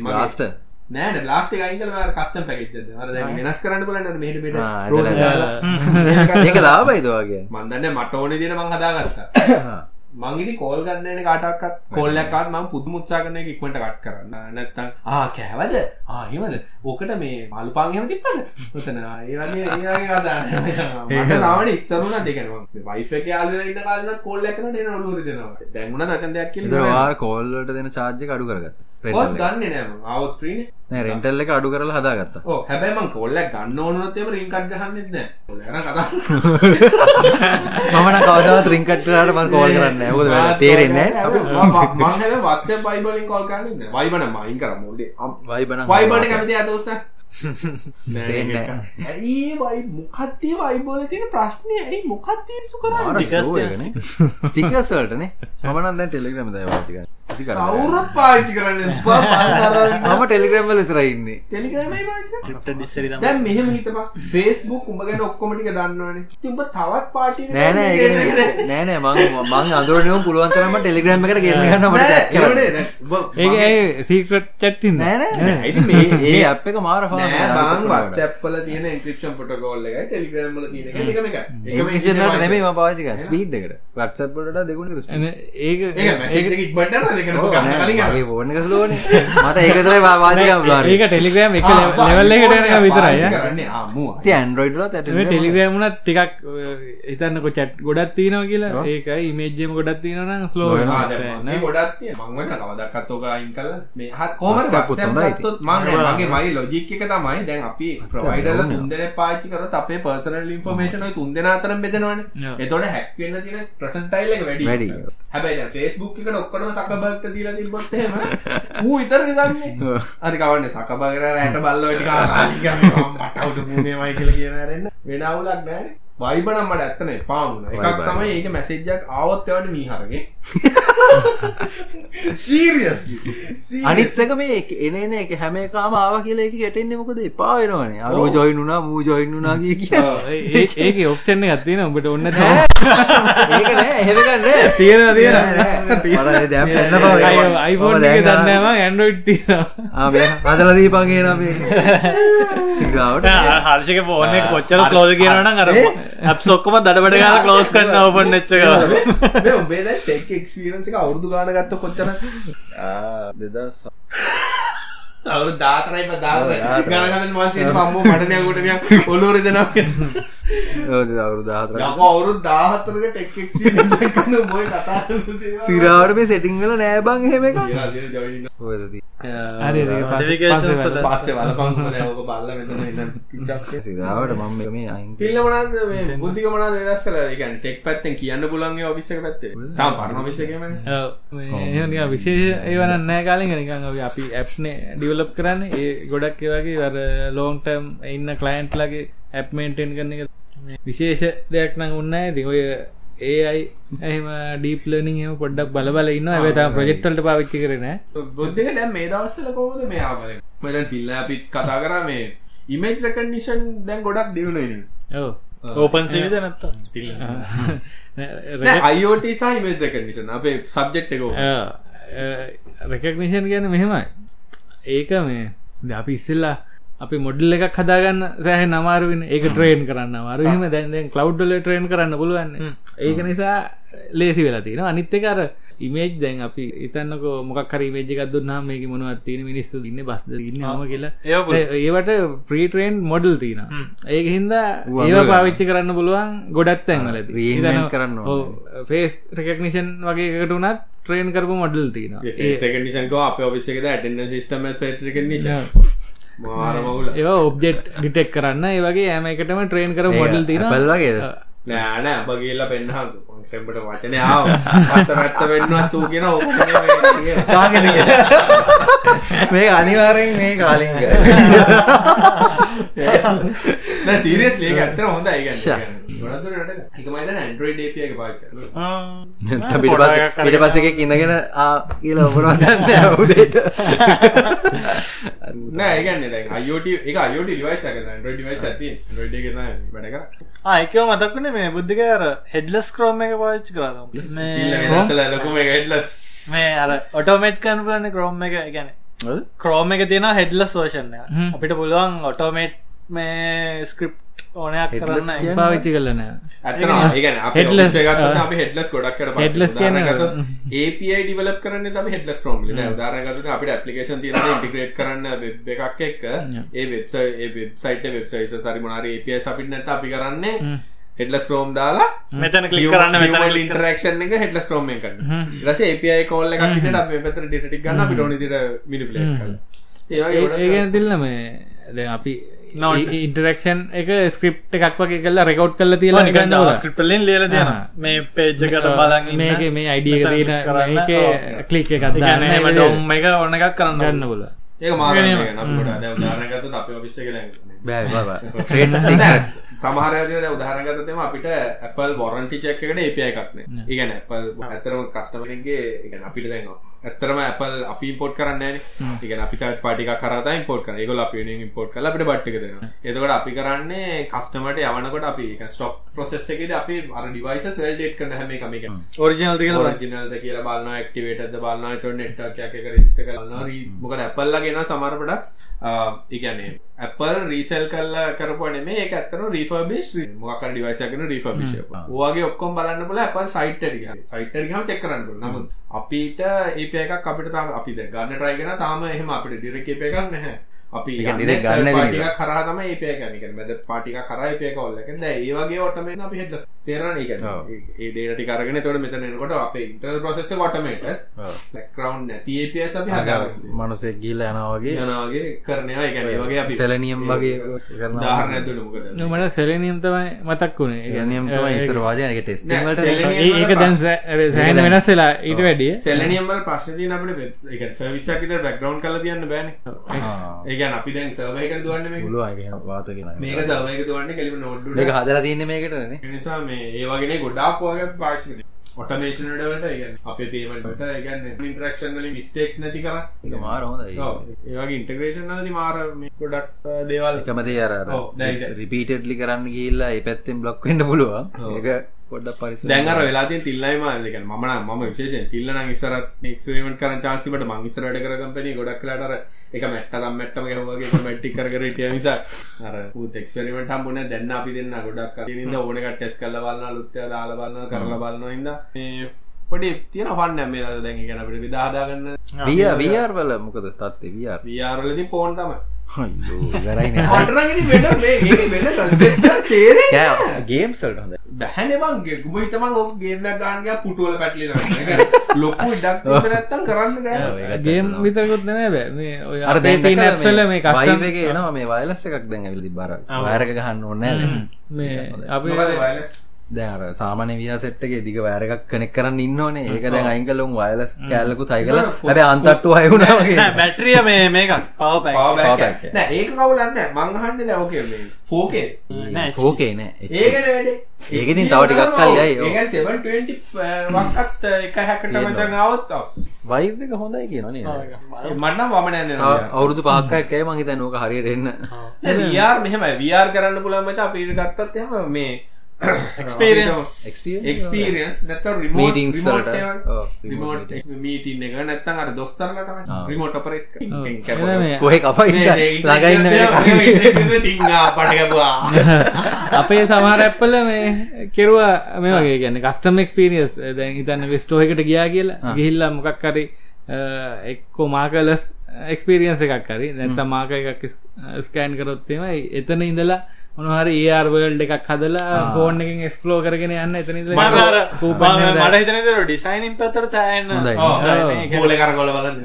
මගේ ලාස්ට නෑ ලාස්ට ගයින්කල කස්ටම් පැකිච්ද අර දැන් වෙනස් කරන්න බලන්න මෙට ඇදලා [laughs] ඒක ලාබයිදවාගේ මන්දන්න මට ඕන දින මං හදාගත්තා මංගිනි කෝල් ගන්නන කාටක්ත් කොල්ලක්කාත් මම පුදු මුත්සා කරන ඉක්මට කට් කරන්න. නැත්තං ආ කෑවද? ආහිමද ඕකට මේ මලු පාංහම තිප්පද අදාන්න සාමන ඉස්සරුණ දෙකනවා වයිෆ එක යාලට කාලන කොල්ල එකන න ඔලුර දෙනවා දැන්ුණ දකන් දෙයක් කියල වාර කෝල්ලට දෙන චාර්ජය අඩු කරගත්ත පොස් ගන්න නෑම අවත්්‍රීන නෑ රෙන්ටල් එක අඩු කරලා හදාගත්ත. ඕ හැබැයිම කොල්ල ගන්න ඕනොත්තේම රින්කට් ගහන්නෙත්න කොල්ලන කතා මමන කවදාව ත්‍රිංකට්ටට මන් කෝල් කරන්න ඇහොද [laughs] තේරෙන්නේ වත්ස බයිබලින් කොල් කරන්න වයිබන මයින් කර මොඩේ වයිබන වයිබන කැමති ඇතෝස ඒ වයි මොකත්තේ වයිබෝල තියෙන ප්‍රශ්නය ඇයි මොකත්තේ සුකර ස්ටිකස්වලටනේ මමනන් දැන් ටෙලිග්‍රම දය සි කර කවුරත් පාච්චි කරන්න මම ටෙලිග්‍රම්වල විතරයින්නේ තමයි. දැන් මෙහෙම හිතපා ෆේස්බුක් උඹ ගැන ඔක්කොමටික දන්නවනේ. තිබ තවත් පාටි නෑනෑ නෑනෑ මං මං අඳුරනයම පුළුවන්තරම ටෙලිග්‍රම් එකට ඒක ඇයි සීක්‍රට් චැට්ටින් නෑනෑ ඒ අප එක මාර නෑ බං. වත්සැප්පල තියෙන ඉන්ක්‍රප්ෂන් පොටකෝල්ල එක ටෙලිග්‍රම්ල තියෙන එක. එකම එක ඒනට නෙමේ ම පාචික ස්පීඩ් එකට. වත්සප්ලට දෙගුණ ඒක ඒක ඉක්බට ෝන එක ලෝන මට ඒකතර වාචික ඒක ටෙලිග්‍රම් එක ලෙවල් එකට විතරයි කරන්නේ. ඇන්ඩරෝයිඩල ඇත ටෙලිග්‍රෑමුණත් ටිකක් හිතන්නක චැට් ගොඩත් තියනවා කියලා. ඒක ඉමේජ්ජම ගොඩත් තියනන ස්ලෝ ගොඩත් මංවන කවදක්කත්තෝක අයින් කල මේ හත් කෝමර මගේ මයි ලොජික් එක තමයි. දැන් අපි ප්‍රවයිඩල තුන්දෙන පාච්චි කරත් අපේ පර්සනල් ඉන්ෆර්මේෂන තුන්දෙන අතරම් බෙදනවන. එතොට හැක්වෙන්න තින ප්‍රසන්ටයිල් එක වැඩි. වැඩි. හැබයි ෆේස්බුක් එකට ඔක්කොම සකබක්ට දීලා තිබොත්තේම ඌ ඉතර දන්නේ? [laughs] අරි කවන්න සකබගර රෑට බල්ල වැඩි මටවුට මූනේ මයි කියල කියනරන්න වෙනවුලක් නෑ වයිබනම් මට ඇත්තන පාමුණ එකක්. තමයි ඒක මැසේජ්ජක් ආවොත් එවට මීහරගේ අනිත්තක මේ එක- එන එන එක හැම කාම ආව කියලා එක ගැටෙන්නේ මොකද? එපා වෙනවනේ. අරෝ ජොයිනුනා මූ ජොයින්නුනා කිය කිය. ඒක ඔප්ෂණ ගත්තින උඹට ඔන්න ඒක නෑ එහෙමකන්න තියෙන තියෙන එක දන්නම ඇන්ඩරෝයිඩ් තියෙනවා. හදල දීපන් කියන අපේ සිගාවට හර්ෂක ෆෝන කොච්චර ස්ලෝද කියනන අර [laughs] ඇප්සොක්කම දඩබට ගල කලෝස් කන්න ඔපන් එච්චක උබේ ටෙක් එක්ස්පිරන්ස එක අවුරදු ගාන ගත්ත කොච්චර දෙදස් අවු දාතරයි දාර ගනගන්න මන්සේ පම්ම මටනයකොටනය ඔලුවර දෙනවා අවුරු දාතර යක අවුරු දාහතරක ටෙක් එක්න්න බොයි කතා සිරාවට මේ සෙටිංවල නෑබං එහෙම එක සිරාවට මම මේ අයින් තිල්ල මනද මේ බුද්ධික මනද වෙදස්සල එකන් ටෙක් පැත්තෙන් කියන්න පුලන්ගේ ඔෆිස්සක පැත්තේ. තාම පරණ ඔෆිස්සකම ඒ විශේෂ ඒවන නෑ කාලින් නිකන් අපි අපි ඇප්නේ ඩිවලප් කරන්න. ඒ ගොඩක් ඒවගේ වර ලෝන්ටම් ඉන්න කලයින්ට් ලගේ ඇප්මේන්ටෙන් කරන එක. විශේෂ දෙයක් නං උන්න ඇති ඔය ඒ අයි එහම ඩීප් ලනිින් එම පොඩ්ඩක් බලබල ඉන්න ඇතා ප්‍රජෙක්ටල්ට පාවිච්චි කරන බුද්ධික දැන් මේ දවස්සල කෝද මේ ආවද මෙදැන් තිල්ල අපිත් කතා කර මේ ඉමේජ් රකන්ඩිෂන් දැන් ගොඩක් දියුණුවෙන ඕ ඕපන් සිවිද නැත්ත අයිෝට සහ ඉමේජ් රකන්ඩිෂන් අපේ සබ්ජෙක්් එකෝ රෙකක්නිෂන් කියන මෙහෙමයි. ඒක මේ ද අපි ඉස්සල්ලා අපි මොඩල් එකක් හදාගන්න සෑහ නමාරුවෙන් ඒක ට්‍රේන් කරන්න අමාරුහම දැන්දෙන් කලව්ඩල ට්‍රේන් කරන්න පුළුවන්. ඒක නිසා ලේසි වෙලා තියෙන අනිත්තකර ඉමේජ් දැන් අපි ඉතන්නක මොක් හරි මේජිකක් දුන්නා මේක මොනවත් තියෙන මිනිස්සු ඉන්න බස්ද ඉන්න ම කියලා. ඒවට ප්‍රීට්‍රේන් මොඩල් තියන ඒක හින්දා ඒ. පාවිච්චි කරන්න පුළුවන් ගොඩත් තැන්වල කරන්න ඕනේ. ෆේස් රෙකක්නිෂන් වගේ එකට වනත් ට්‍රේන් කරපු මොඩල් තියන සකනිෂන්ක අප ඔෆිසක ඇටන්න සිස්ටම මාරමගුල ඒ ඔබ්ජෙට් ඩිටෙක් කරන්න. ඒවගේ ඇම එකටම ට්‍රේන් කර මොඩල් තින පල්ලගේද නෑන අප කියලා පෙන්හතු ටෙම්පට වචන ආව. පස්ස පැත්ත වෙන්නත් වූ කියෙන ඔ මේ අනිවාරෙන් මේ කාලින්ග සීරියස් ලේ ඇත්තර හොඳ ෂා. එක පිට පස ඉන්නගෙන ආ කියල ඔබට දන්න අවුදේට නෑගන්න අයෝට එක අයෝට ලිවයිස් ආයකව මතක්වන මේ බුද්ධිකර හෙඩ්ලස් ක්‍රෝම එක පාච්චි කරම ලොකුම හෙඩ්ලස් මේ අර ඔටෝමේට් කන්පලන්න ක්‍රෝම් එක ගැන ක්‍රෝම එක තියෙන හෙඩ්ලස් වර්ෂණ හ්ම්. අපිට පුළුවන් ඔටෝමේට් මේ ස්ක්‍රිප් ඕනයක් කරන්න? පාවිච්චි uh, අප හෙඩලස් ගොඩක් headless කියන්නේ- API ඩිවලප් කරන්න ත හෙඩලස් ක්‍රෝම් උදාරගත අපට පපිකේන් තින ඉටිග්‍රේට් කරන්න වෙබ් එකක් එක්ක. ඒ වෙබ්ස වෙබ්සයිට වෙබ්සයිස සරි මොනාර API නැත අපි කරන්නේ හෙඩලස් ක්‍රෝම් දාලා මෙතන කලික් කරන්න මෙතන ඉන්ටරක්ෂන් එක හෙඩලස් ක්‍රෝම් එක රස API කෝල්ල එකක් ට අප පැතර ඩිටි ගන්න අපි ඩෝනි දිට මිනිපලේ ඒගැන තිල්ල මේ දැ අපි ඉන්ටරක්ෂන් එක ස්ක්‍රප් එකක් වගේ කල්ලා රෙකෝඩ් කල තියලා ගන්න ස්ක්‍රප්ලින් ලියල තියෙන ආ. මේ පේජ්ජකට බලන් ඉන්න. මේක මේ අයිඩිය ඔව්. කලික් එකක් ඒ දාන්න. ඩොම් එක ඕන එකක් කරන්න ගන්න බොල ඒක මාර උදාරගත අප විස්ස කළ බෑ [laughs] සමහරද උදාහරගතම අපිට Apple වොරන්ටි චෙක්කට ඒපය එකක්න ඉගන Apple ඇතරම කස්ටමරගේ ඉගන අපිට දැන්වා ඇත්තරම Apple අපි පොට් කරන්න ඉගෙන අපිට පටික කරත පොට කර ගොල අප පොට් කල අපිට බට්ටික දෙන එතකට අපි කරන්නේ කස්ටමට යවනකොට අපි ස්ටොප් ප්‍රසෙස් එකට අපි අර ඩිවයිස වෙල් ඩේට් කරන හැම එකමික ඔරිජිනල් තිකල ඔරිජිනල්ද කියලා බලන්න. ඇක්ටිවේටද බලන්න ත නෙට්ක් එක රිස්ට කරන්න මොකද ඇපල්ලගෙන සමර පඩක්ස් ඉගැනේ Apple රීසල් කල්ල කරපන මේ ඇත්තන රීෆර්බිස් මොකර ඩිවයිසකන රීෆර්බිෂ වගේ ඔක්කොම් බලන්න බල Apple සයිට සයිට හම චෙක් කරන්න නමුත් අපිට ඒප එකක් අපිට තාම අපි ගන්න ට්‍රයිගෙන තාම එහෙම අපිට ඩිරක එකක් නැහැ අපි ගන්න පාටික කරහම ඒපය ගැනික මැද පාටික කරයිපය කොල්ලක ඒ වගේ ඔටමේ අපි හෙටලස් තේරන එක ඒ ඩේටි කරගෙන තොට මෙතනකොට අප ඉන්ටල් ප්‍රසෙස කොටමට ලක්රවන්් නැති ඒපස් අපි හදාගන්න. මනුසෙක් ගිල්ල යනවගේ යනවාගේ කරනවා. ගැන වගේ අපි සැලනියම් වගේ කරන දාහරන ඇතුළ මොකද? මට සෙලනියම් තමයි මතක් වුණේ. නියම් තම ඉස්සර වාජනක ඒ- ඒක දැන් සෑන් වෙනස් වෙලා ඊට වැඩිය. සෙලනියම්වල ප්‍රශ්නතිය අපට වෙබ් එක සවිස්සක් විතර බැක්ග්‍රවන්් කල තියන්න බෑන. ආ. ඒගැන අපි දැන් සර්වයකට දුවන්න මේ වාත මේක සර්වයක දුවන්න කෙලිම නොඩ්ඩු මේක හදලා තියන්න මේකටන නිසා මේ ඒවාගෙන ගොඩාක් වගේ පාචි ඔටමේෂනටවලට ඒගැන් අපේ පේමට ඒගැන්න ඉන්ටරක්ෂන් වලින් මිස්ටේක්ස් නැති කර. එක මාර හොඳයි. ඒවගේ ඉන්ටග්‍රේෂන් නති මාර ගොඩක් දේවල්. එකමති අර. රිපීටඩ්ලි කරන්න ඒ පැත්තෙන් බ්ලොක් වෙන්න පුළුවන්. ඒක පොඩ්ඩක් පරිස දැන්ර වෙලාති තිල්ලයි මාලක මන ම විශේෂ තිල්ලන ඉස්සරත් ක්ස්රමට කර චාතිමට මංගිස්ර වැඩ කර කම්පනි ගොඩක් කලාටර එක මැට්ටම් මැට්ටම හවගේ මැට්ටි කර ටිය නිසා අර එක්ස්පෙරිමට හම්බුන දැන්න අපි දෙන්න ගොඩක් ද ඕනක ටෙස් කල්ල බලන්න ලුත්තය දාල බලන්න කරල බලන්න හිද පොඩි තියෙන පන්න මේ දැන් ගැනට විදාදාගන්න විය වියර් වල මොකද තත්ේ වියර් වියාරලති පෝන් තම ගේම් සල්ට හොඳ බැහැනවන්ගේ ගුමහිතමන් ඔ ගේන්න ගාන්ග පුටුවල පැටලි ලොකු ඉඩක් නැත්තම් කරන්න ගේම් විතරකුත් නෑ බෑ. මේ ඔය අර දැන් තින ඇත්වල මේ වයික එනවා මේ වයලස් එකක් දැන් ඇවිලි බර වයරක ගහන්න ඕන්නෑ මේ අපි මොකද වයලස් දැර සාමාන විය සෙට්ගේ දිග වැෑරක් කනෙක් කරන්න ඉන්නවනේ ඒක දැන් අයිංකලුම් වයලස් කෑල්ලකු තයිකල හැබ අන්තට්ටු අයුුණාවගේ බැටරිය මේ මේක පව ඒක කවුලන්න මංහන්න දැවකේ මේ ෆෝකේ ෝකේ නෑ ඒගෙන වැඩේ. ඒකඉතින් තව ටිකක් කල්යයි ඒකන් 720 වක්කත් එක හැකට මචන් අවත්තාව වයික හොඳයි කියනේ මටනම් වමනයන්න අවුරුදු පාක්කයි මහිත නෝක හරියට එන්න? වියාර් මෙහෙමයි. වියාර් කරන්න පුළන් මත අපිට ගත්තත් එම මේ Experience. එක්ස්පීරියන්ස් නැත රිමෝට් Meetings රිමෝට් වලට. ඔව්, රිමෝට් මීටන් එක නැත්තන් අර දොස්තරලට. රිමෝට් මේ කොහෙ කපයි ළඟයින්න පටකපුවා අපේ සමහරැප්පල මේ කෙරවා මේ වගේ ගැන්න කස්ටම් එක්ස්පිරියස් දැන් හිතන්න වෙස්ටෝහකට ගියා කියලා. ගිහිල්ලා මොකක් හරි එක්කෝ මාකලස් එක්ස්පිරියන්ස එකක් හරි. නැත්ත මාක එකක් ස්කෑන් කරොත්තේම එතන ඉඳලා මොනහරි ඒර්වල්ඩ එකක් හදලා ෆෝන් එකින් එක්ස්පලෝ කරගෙන යන්න එතන ඩිසයිනින් පතර සෑන්න හොඳයි. බෝල කරගොල බලන්න.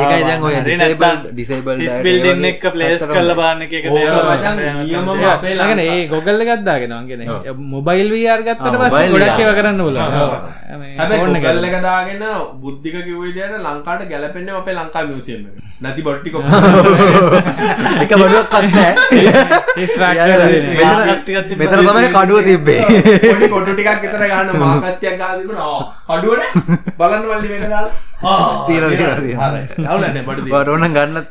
ඒකයි දැන් ඔය ඩිසේබල් ඩිසේබල් ස්පිල්ඩින් එක ප්ලේස් කල්ල බාන්න එක නියමම අපේ ලගෙන ඒ ගොගල්ල ගත්දාගෙනවාගෙන මොබයිල් වර් ගත්තට පස mobile ගොඩක් VR. ඒව කරන්න හැබැයි ගල්ල දාගෙන බුද්ධික කිවවිදයට ලංකාට ගැලපෙන්න්න අපේ ලංකා මියසියම නැති බොට්ටි කො එක බඩුවක් කත්නෑ මෙතර තමයි කඩුව තිබ්බේ කොටු ටිකක් විතර ගන්න මාකස්ටයක් ගාතිබුණ කඩුවට බලන්න වල්ලි වෙන බඩෝන ගන්නත්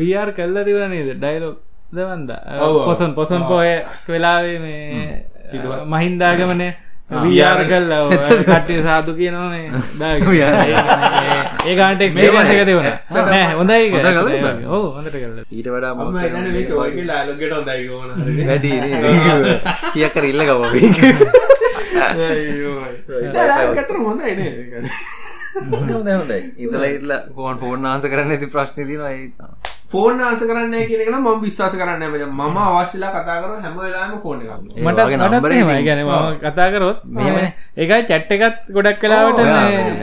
වර් කල්ල තිවන නේද ඩයිලෝ දවන්ද. පොසන් පොසන් පොය වෙලාවේ මේ මහින්දාගමනය වියාර කල්ල කට්ටේ සාදු කියනවනේ. [laughs] ඒ ගාන්ට එක දෙවන නෑ හොඳයි හොඳට කල්ල ඊට වඩා මේ එකට හොඳයි [laughs] [laughs] කොහොමද වැඩි කියක් කර ඉල්ල ගවගේ අතර හොඳයි නේද හොඳ හොඳයි. ඉදල ඉල්ල ෆෝන් ෆෝන් ආන්ස කරන්න ඇති ප්‍රශ්න තිනවා ඒ ෆෝන් ආන්ස කරන්න කියන එක නම් මම විශ්වාස කරන්නේ නැහැ. මම අවශ්‍යලා කතා කරන හැම වෙලාවෙම ෆෝන් මට ගැන මම කතා කරොත් මෙහෙමනේ. ඒකයි චැට් එකත් ගොඩක් කලාවට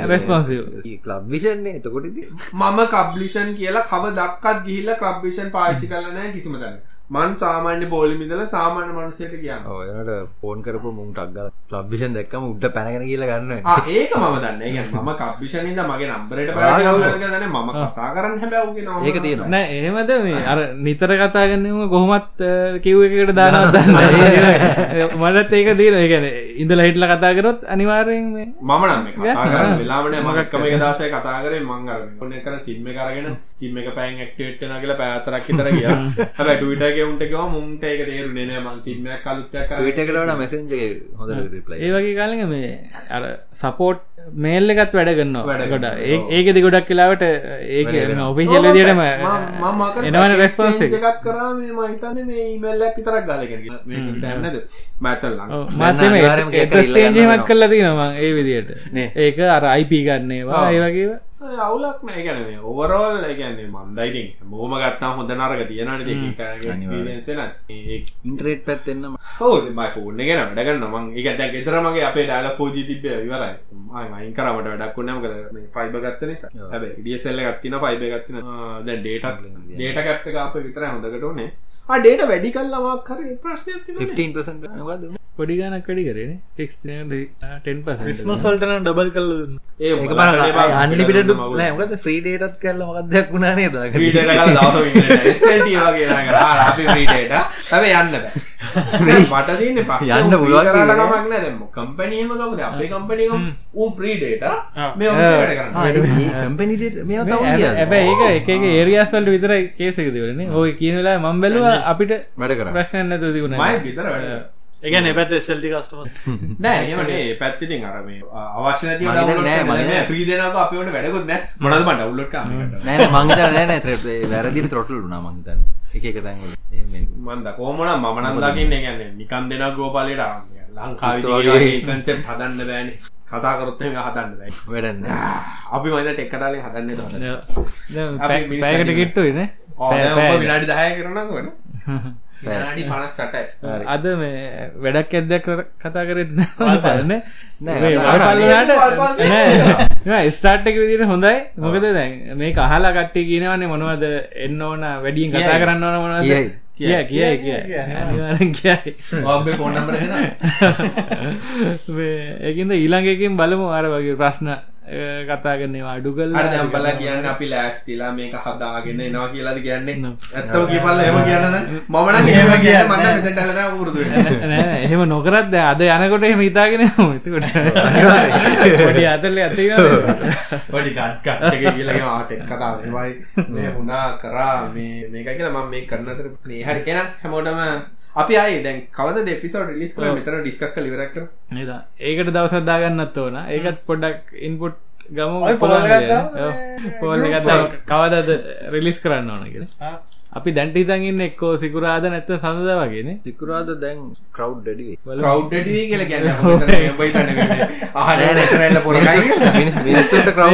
රෙස්පොන්සිව් ලබ් විෂන්නේ එතකොට ඉතින් මම කබ්ලිෂන් කියලා කව දක්කත් ගිහිල්ල කබ්ලිෂන් පාච්චි කරලනෑ කිසිම තැන මන් සාමාන්‍ය බෝලිමිදල සාමාන්‍ය මනුසයට කියන්න. ඔයනට ෆෝන් කරපු මුන්ට අක්ගල ලබ්විෂන් දැක්කම උඩ පැනගෙන කියල ගන්න. ආ, ඒක මම දන්න. මම කබ්ලිෂන්ද මගේ නම්බරට පට දන මම කතා කරන්න හැබැවගේ නො ඒක තියෙනවා. නෑ. එහෙමද මේ? අර නිතර කතාගන්නම කොහොමත් කිව් එකකට දානවත් දන්න මටත් ඒක දීන ඒගැන ඉඳල හිටල කතාකරොත් අනිවාරයෙන් මේ මම නම් මේ කතා කරන්න වෙලාමන මගක්කම එක දසය කතා කරේ මංගර ඔන්න කර සිම්ම කරගෙන සිම්ම එක පැන් ක්ටේට්න කියලා පැතරක් තර කිය හැබ ටවිටගේ උන්ටකව මුන්ට ඒක තේරුනේ නෑ. මං සිම්මයක් කලුත්තයක් කර. ටකටට මෙසෙන්ජගේ හොඳ රිපලයි ඒ වගේ කාලඟ මේ අර සපෝට් මේල් එකත් වැඩ වැඩ ගොඩ කරනවා. ඒකෙදි ගොඩක් කියලාවට ඒක ඔෆිසිල් දිටම එනවන රෙස්පොන්ස එකක් කරා මේ මහිතන්න මේ ඉමල්ලක් විතරක් ගලකර ටැන්නද මඇතල් ලං මතම අනිවාර්යෙන්ම ඒක ඉල්ල ගන්න ේජමත් වෙනවා. කල්ල තිනවා ඒ විදියට. ඒක අර අයිප ගන්නේවා ඒ වගේ අවුලක් නෑ. ගැන ඕවරෝල් ගැන්නේ මන්දයිති මෝම ගත්තා හොඳ තියෙනන ක්ස්පිරෙන්සෙන ඉන්ට්‍රේට් පැත්තෙන්න්න හෝ මයි ෆෝර්න ගැන වැඩගන්න මං එක දැ ෙතරමගේ අපේ ඩාල ෆෝජි තිබ විවරයි මයින් කරමට වැඩක් වන්නම ෆයිබ ගත්ත නිසා. හැබ ඩියසෙල්ල ගත්තින ෆයිබ ගත්තින දැ ඩේට ඩේට කැප්ට අප විතර හොඳකටනේ ඩේට වැඩි කල්ලමක් 15% වද පොඩි ගානක් වැඩි කරන ටෙන් ක්‍රිස්මස් වල්ටන ඩබල් කල්ල දුන්න. ඒ අන්ලිපිට නෑමකද ්‍රීඩේටත් කරල මොකක්දයක් වුණනේ ද ්‍රීඩේට තව යන්න මට තියන්න ප යන්න. කමක් නැදම කම්පනීම කවද? අපේ කම්පනීකම් උම් ප්‍රීඩේට මේ ආ. වැඩ කරන්න. කම්පනිට මේ ඇබැ ඒක එක එක ඒරියස්වල්ට විතර කේසකදවරන ඔය කියනලා මම් බැලුව අපිට වැඩ කර ප්‍රශ්න නැත තිබුණ විතර වැඩ එක නැපැත් එසල්ටි කස්ටම නෑ ඒමට පැත්තිතින් අරම අවශ්‍ය නෑ, මම හිතන්නේ- ්‍රී දෙනක අපිට වැඩකුත් නෑ. මොනද බට උල්ලට නෑ මංගත නෑ වැරදිට තොටලු නා මංතන්න එක එක තැන්වල. මන්ද කෝමන මම නන්දකින්න ගැන්න නිකන් දෙෙන ගෝපාලට ලංකාව. කන්සෙප් හදන්න බෑන. කතා කරොත්තම හදන්න [laughs] වැඩන්න අපි මයිද ටෙක්කටාලේ හදන්න අනිවා. කිට්ටුවන විනාඩි දහය කරනක වන [laughs] අද මේ වැඩක් ඇදයක් කතා කරෙත් නන්න නෑ, [laughs] පල්ලට ස්ටාර්ට් එක විදිට හොඳයි. මොකද දැන් මේ අහලා කට්ටි කියනවන්නේ මොනවද එන්න ඕන වැඩියෙන් කතා. කරන්න ඕන මොනවද? කියයි. කිය කිය කිය මේ ඒකින්ද ඊළඟකින් බලමු. අර වගේ ප්‍රශ්න අ, කතා කරනවා අඩු කල් අර දැම්බල කියන්න අපි ලෑස්තිලා මේක හදාගෙන එනවා කියලාද කියන්නේ. No. ඇත්තෝ කියපල්ල එම කියන්න මමන ඒම කියන්න මන්න මෙතටලන පුරුදු එහෙම නොකරත් අද යනකොට එහෙම හිතාගෙන යමු. එතකොට පොඩි අතල්ලේ අතේ පොඩි කට්ක කියලගේ ආටෙක් කතා ඒවයි මේ හුණා කරා මේ මේක කියලා මම මේ කරනතර මේ හරි එන හැමෝටම අපි ආයි දැන් කවද එපිසෝඩ් රිලිස් කරලා මෙතන ඩිස්කස් කරලා ඉවර කරමු නේද? ඒකට දවසක් දාගන්නත් ඕන. ඒකත් පොඩ්ඩක් ඉන්පුට් ගමු. පොල් එකක් දාමු. පොල් එකක් දාමු. කවදාද රිලීස් කරන්න ඕන කියලා. අපි දැන්ට හිතන් ඉන්නේ එක්කෝ සිකුරාදා නැත්නම් සඳුදා වගේනේ. සිකුරාද දැන් කරව් ඩඩිවේ ක්‍රව් ඩඩී කියලා කියලා. මිනිස්සුන්ට කරව්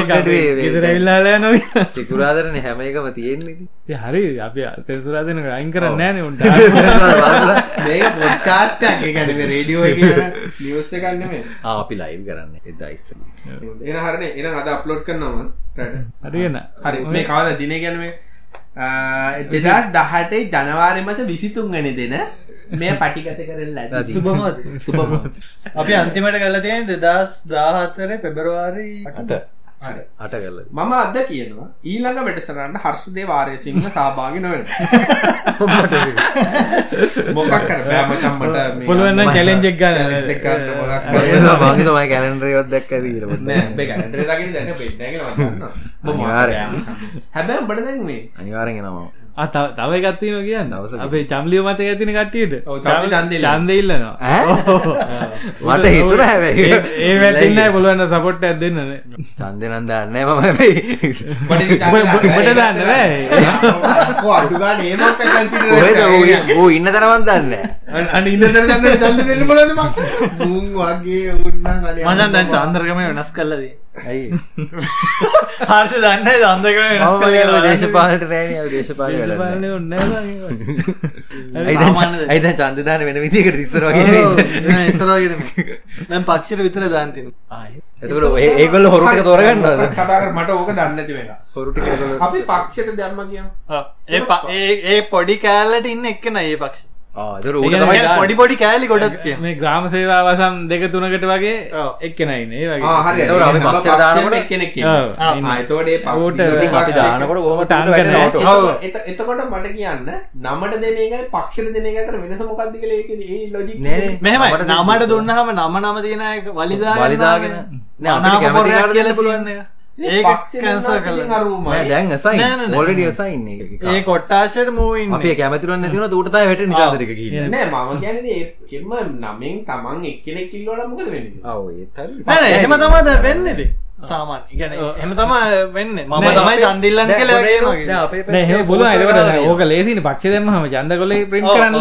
යනවා කියලා. සිකුරාදරන හැම එකම තියෙන්නේ ඒ හරි අපි තෙන්සුරාදෙන අයින් කරන්නේ නේ උන්ට. මේක [laughs] පොඩ්කාස්ට් මේ රේඩියෝ එකේ නිවුස් එකක් නෙමෙයි. ආ, අපි ලයිව් කරන්න. එදා ඉස්සර එන හරනේ. එන අද අප්ලෝඩ් කරනවා රට හරියන. හරි. මේ කවද දිනේ ගැන මේ දෙදස් දහටේ ජනවාරි මත විසිතුන් වනි දෙන මේ පටිගත කරලා ඇති. සුබමද සුබම අපි අන්තිමට කල තියෙන දෙදස් දාහත්තර පෙබරවාරී අට අට කල්ල මම අද කියනවා ඊළඟ වැඩසරන්න හර්ෂදේ වාරයසිංහ සහභාගි නොවෙන මොකක් කර? බෑමචම්මට [laughs] පුළුවන් නම් challenge එක ගන්න. මගේ තමයි කැලන්ඩරයවත් දැක්ක දීර හැබැ බට දැන් මේ අනිවාරෙන් නවා ආ, තව තියෙනවා කියන්න. අපේ චම්ලිය මතක ඇතින කට්ටියට. ඔව්, චම්ලි ඡන්දෙ ඉල්ලනවා. ඡන්දෙ ඉල්ලනවා. මට හිතුර හැබැයි. ඒ- වැටින්න පුළුවන් සපොට් එකක් දෙන්න. චන්දනන් දන්න මම හැබැයි. උඹට දාන්න ඌ- ඌ ඉන්න තරවන් දන්න අන ඉන්න දන්න චන්ද දෙන්න බලන්න වගේ උන්න මචන් දැන් චන්ද්‍රකම වෙනස් කල්ලදී ඇයි? [laughs] හර්ෂ දන්න කල්ල දේශපාලට නෑන දේශපාල. සාමාන්‍යද? ඇයිද චන්දදාන වෙන විදිකට ඉස්සර වගේ ඉස්සරගෙන [laughs] දැන් පක්ෂර විතර දාන්තින එතකට ඒගොල්ල හොරුට තෝරගන්නද කතාකර මට ඕක දන්නති වෙලා. හොරුටි අපි පක්ෂයට දැම්ම ඒ- ඒ පොඩි කෑල්ලට ඉන්න එක්කන ඒ පක්ෂ පොඩි පොඩි කෑලි ගොඩක් මේ ග්‍රාම සේවා වසම් දෙක තුනකට වගේ. එක්කෙනයින ඒ වගේ. දානකොට කෙනෙක් ඌට අපි දානකොට ඔව්. එතකොට මට කියන්න නමට දෙන එකයි පක්ෂර දෙන එක අතර වෙනස මොකක්ද කියලා ඒකේ ඒ ලොජික් නෑ මෙහෙම නමට දුන්නහම නම නම තියෙන එක වලිදාගෙන වලිදාගෙන. නෑ අපිට නාම කියලා දෙන්න නෑ දැන් අසයින් නෑ, නෑ, නෑ. ඔල්රෙඩි අසයින් එක ඒ කොට්ටාශයට මූවින් අපි කැමතිරුවන් නැතිවන ඌට තමයි වැටෙන්නේ නිකාදරික ගිහින් නෑ මම කියන්නේ ඒකෙම නමෙන් තමන් එක්කෙනෙක් මොකද වෙන්නේ? ඔව් ඒත් හරි. නෑ නෑ, එහෙම තමයි දැන් සාමාන්‍ය. ඉගැන එහෙම තමයි වෙන්නේ. මම නෑ, තමයි චන්දිල්ලන්න කියලා දැන් කියනවා අපේ නෑ එහෙම පුළුවන් ඒකට ඕක ලේසිනේ පක්ෂ දැම්මම ඡන්ද කොලේ print ඔව්, කරන්න.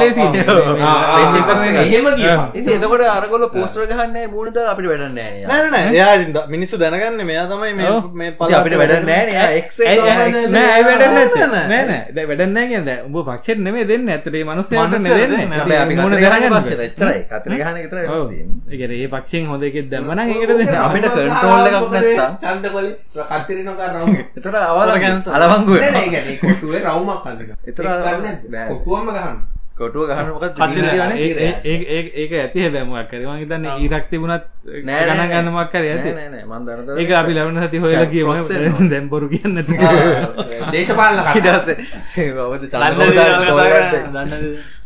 ඉතින් එතකොට අරගොල්ල පෝස්ටර් ගහන්නේ මූණ දාලා අපිට වැඩක් නෑ නේ. නෑ නෑ එයා ඉතින් ද- මිනිස්සු දැනගන්න මෙයා තමයි මේ. මේ ඉතින් අපිට වැඩක් නෑ නේ. එයා එක්ස් ඇයි- එක ඇයි- තමයි නෑ ඇයි වැඩක් නැත්තේ? නෑ, නෑ. නෑ. නෑ දැන් වැඩක් නෑ කියන්නේ. දැන් උඹ පක්ෂෙට නෙමෙයි දෙන්නේ. මේ ඔව්. වෙනස් තියෙන්නේ. ඒ පක්ෂෙන් දැම්ම නම් ඒකට දෙන්න අපිට control එකක් නැත්තම්. චන්දකොලේ කතරි නොකර රවුම එතකොට අවල. අලවංගු නෑ නෑ කොටුවේ රවුමක් ගන්න [laughs] බෑ. කොටුවම ගහන්න. කොටුව ගහන මොකක් ඒක ඇති හැබැමක් කර මහිතන්න ඉරක් තිබුණත් නෑ, නෑ, ගණන් ගන්නමක් කර ඇති. මන්දනත ඒක අපි ලබන හති හොයල කියම. පස්සේ දැම්බොරු කියන්න [laughs] දේශපාලන කතා. ඉදස බවද දන්න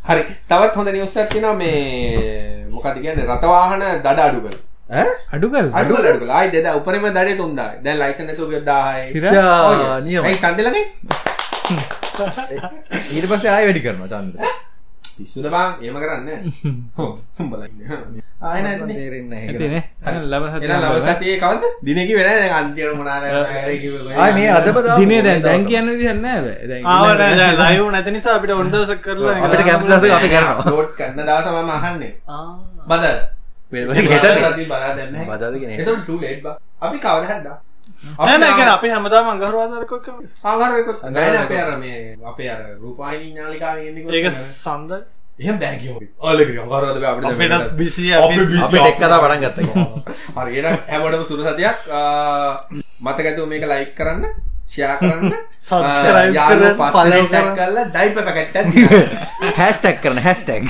හරි. තවත් හොඳ නිවස්සක් තියෙනවා මේ මොකද කියන්නේ? රතවාහන දඩ අඩු කළ අඩුකල් අඩු කළ අඩු කළ ආයි දෙද උපරිම දඩේ 3000යි දැන් ලයිසන් නැතුව ගියොත් 1000යි සිරා, නියමයි. ඇයි කන්දලගේ [laughs] ඊට පස්සේ ආය වැඩි කරනවා චන්ද පිස්සුද බං? එහෙම කරන්න [laughs] හො උඹලා ඉන්නේ. ආය නැත්නේ තේරෙන්න ඇතින ලබ එහෙනම් ලබ සතියේ කවද්ද? දිනේ කිව්වේ නැහැ දැන් අන්තිමට මොනවාද කරන්නේ කිව්වේ ආය මේ අදම දාමු. දිනේ දැන් දැන් කියන්න විදිහන්න ආවට ලයිව් නැති නිසා අපිට ඔන්දසක් කරලා අපිට කැම්පස් එක අපි කරනවා. නෝට් කරන දවස මම අහන්නේ. බදල් එක. අපි කවද හැද්දා නෑ නෑ කියන්නේ අපි හැමදාම අඟහරුවාදාරකක් කරනවා ආහාර එක ගායන අපේ අර මේ අපේ අර එන්නේ කොහොමද? ඒක සඳ එහෙම බෑ කියමු. ඔලගිරි අඟහරුවාද බෑ අපිට දැන් අපිට බිසි අපි අපි. අපි ටෙක් කතා පටන් ගත්තා. හරි එහෙනම් හැමෝටම සුරු සතියක්. මතක ඇතුව මේක ලයික් කරන්න ෂෙයා කරන්න [laughs] පස්සෙන් follow tag කරන්න. කරලා ඩයිපර් පැකට් එකක්. හැස්ටැක් [laughs] කරන හැස්ටැක්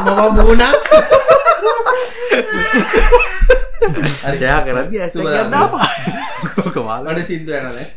මම මුණා ෂයා කරදි ඇස් සුබ දවසක්. කොමාල අනේ සින්දු යනවා දැන්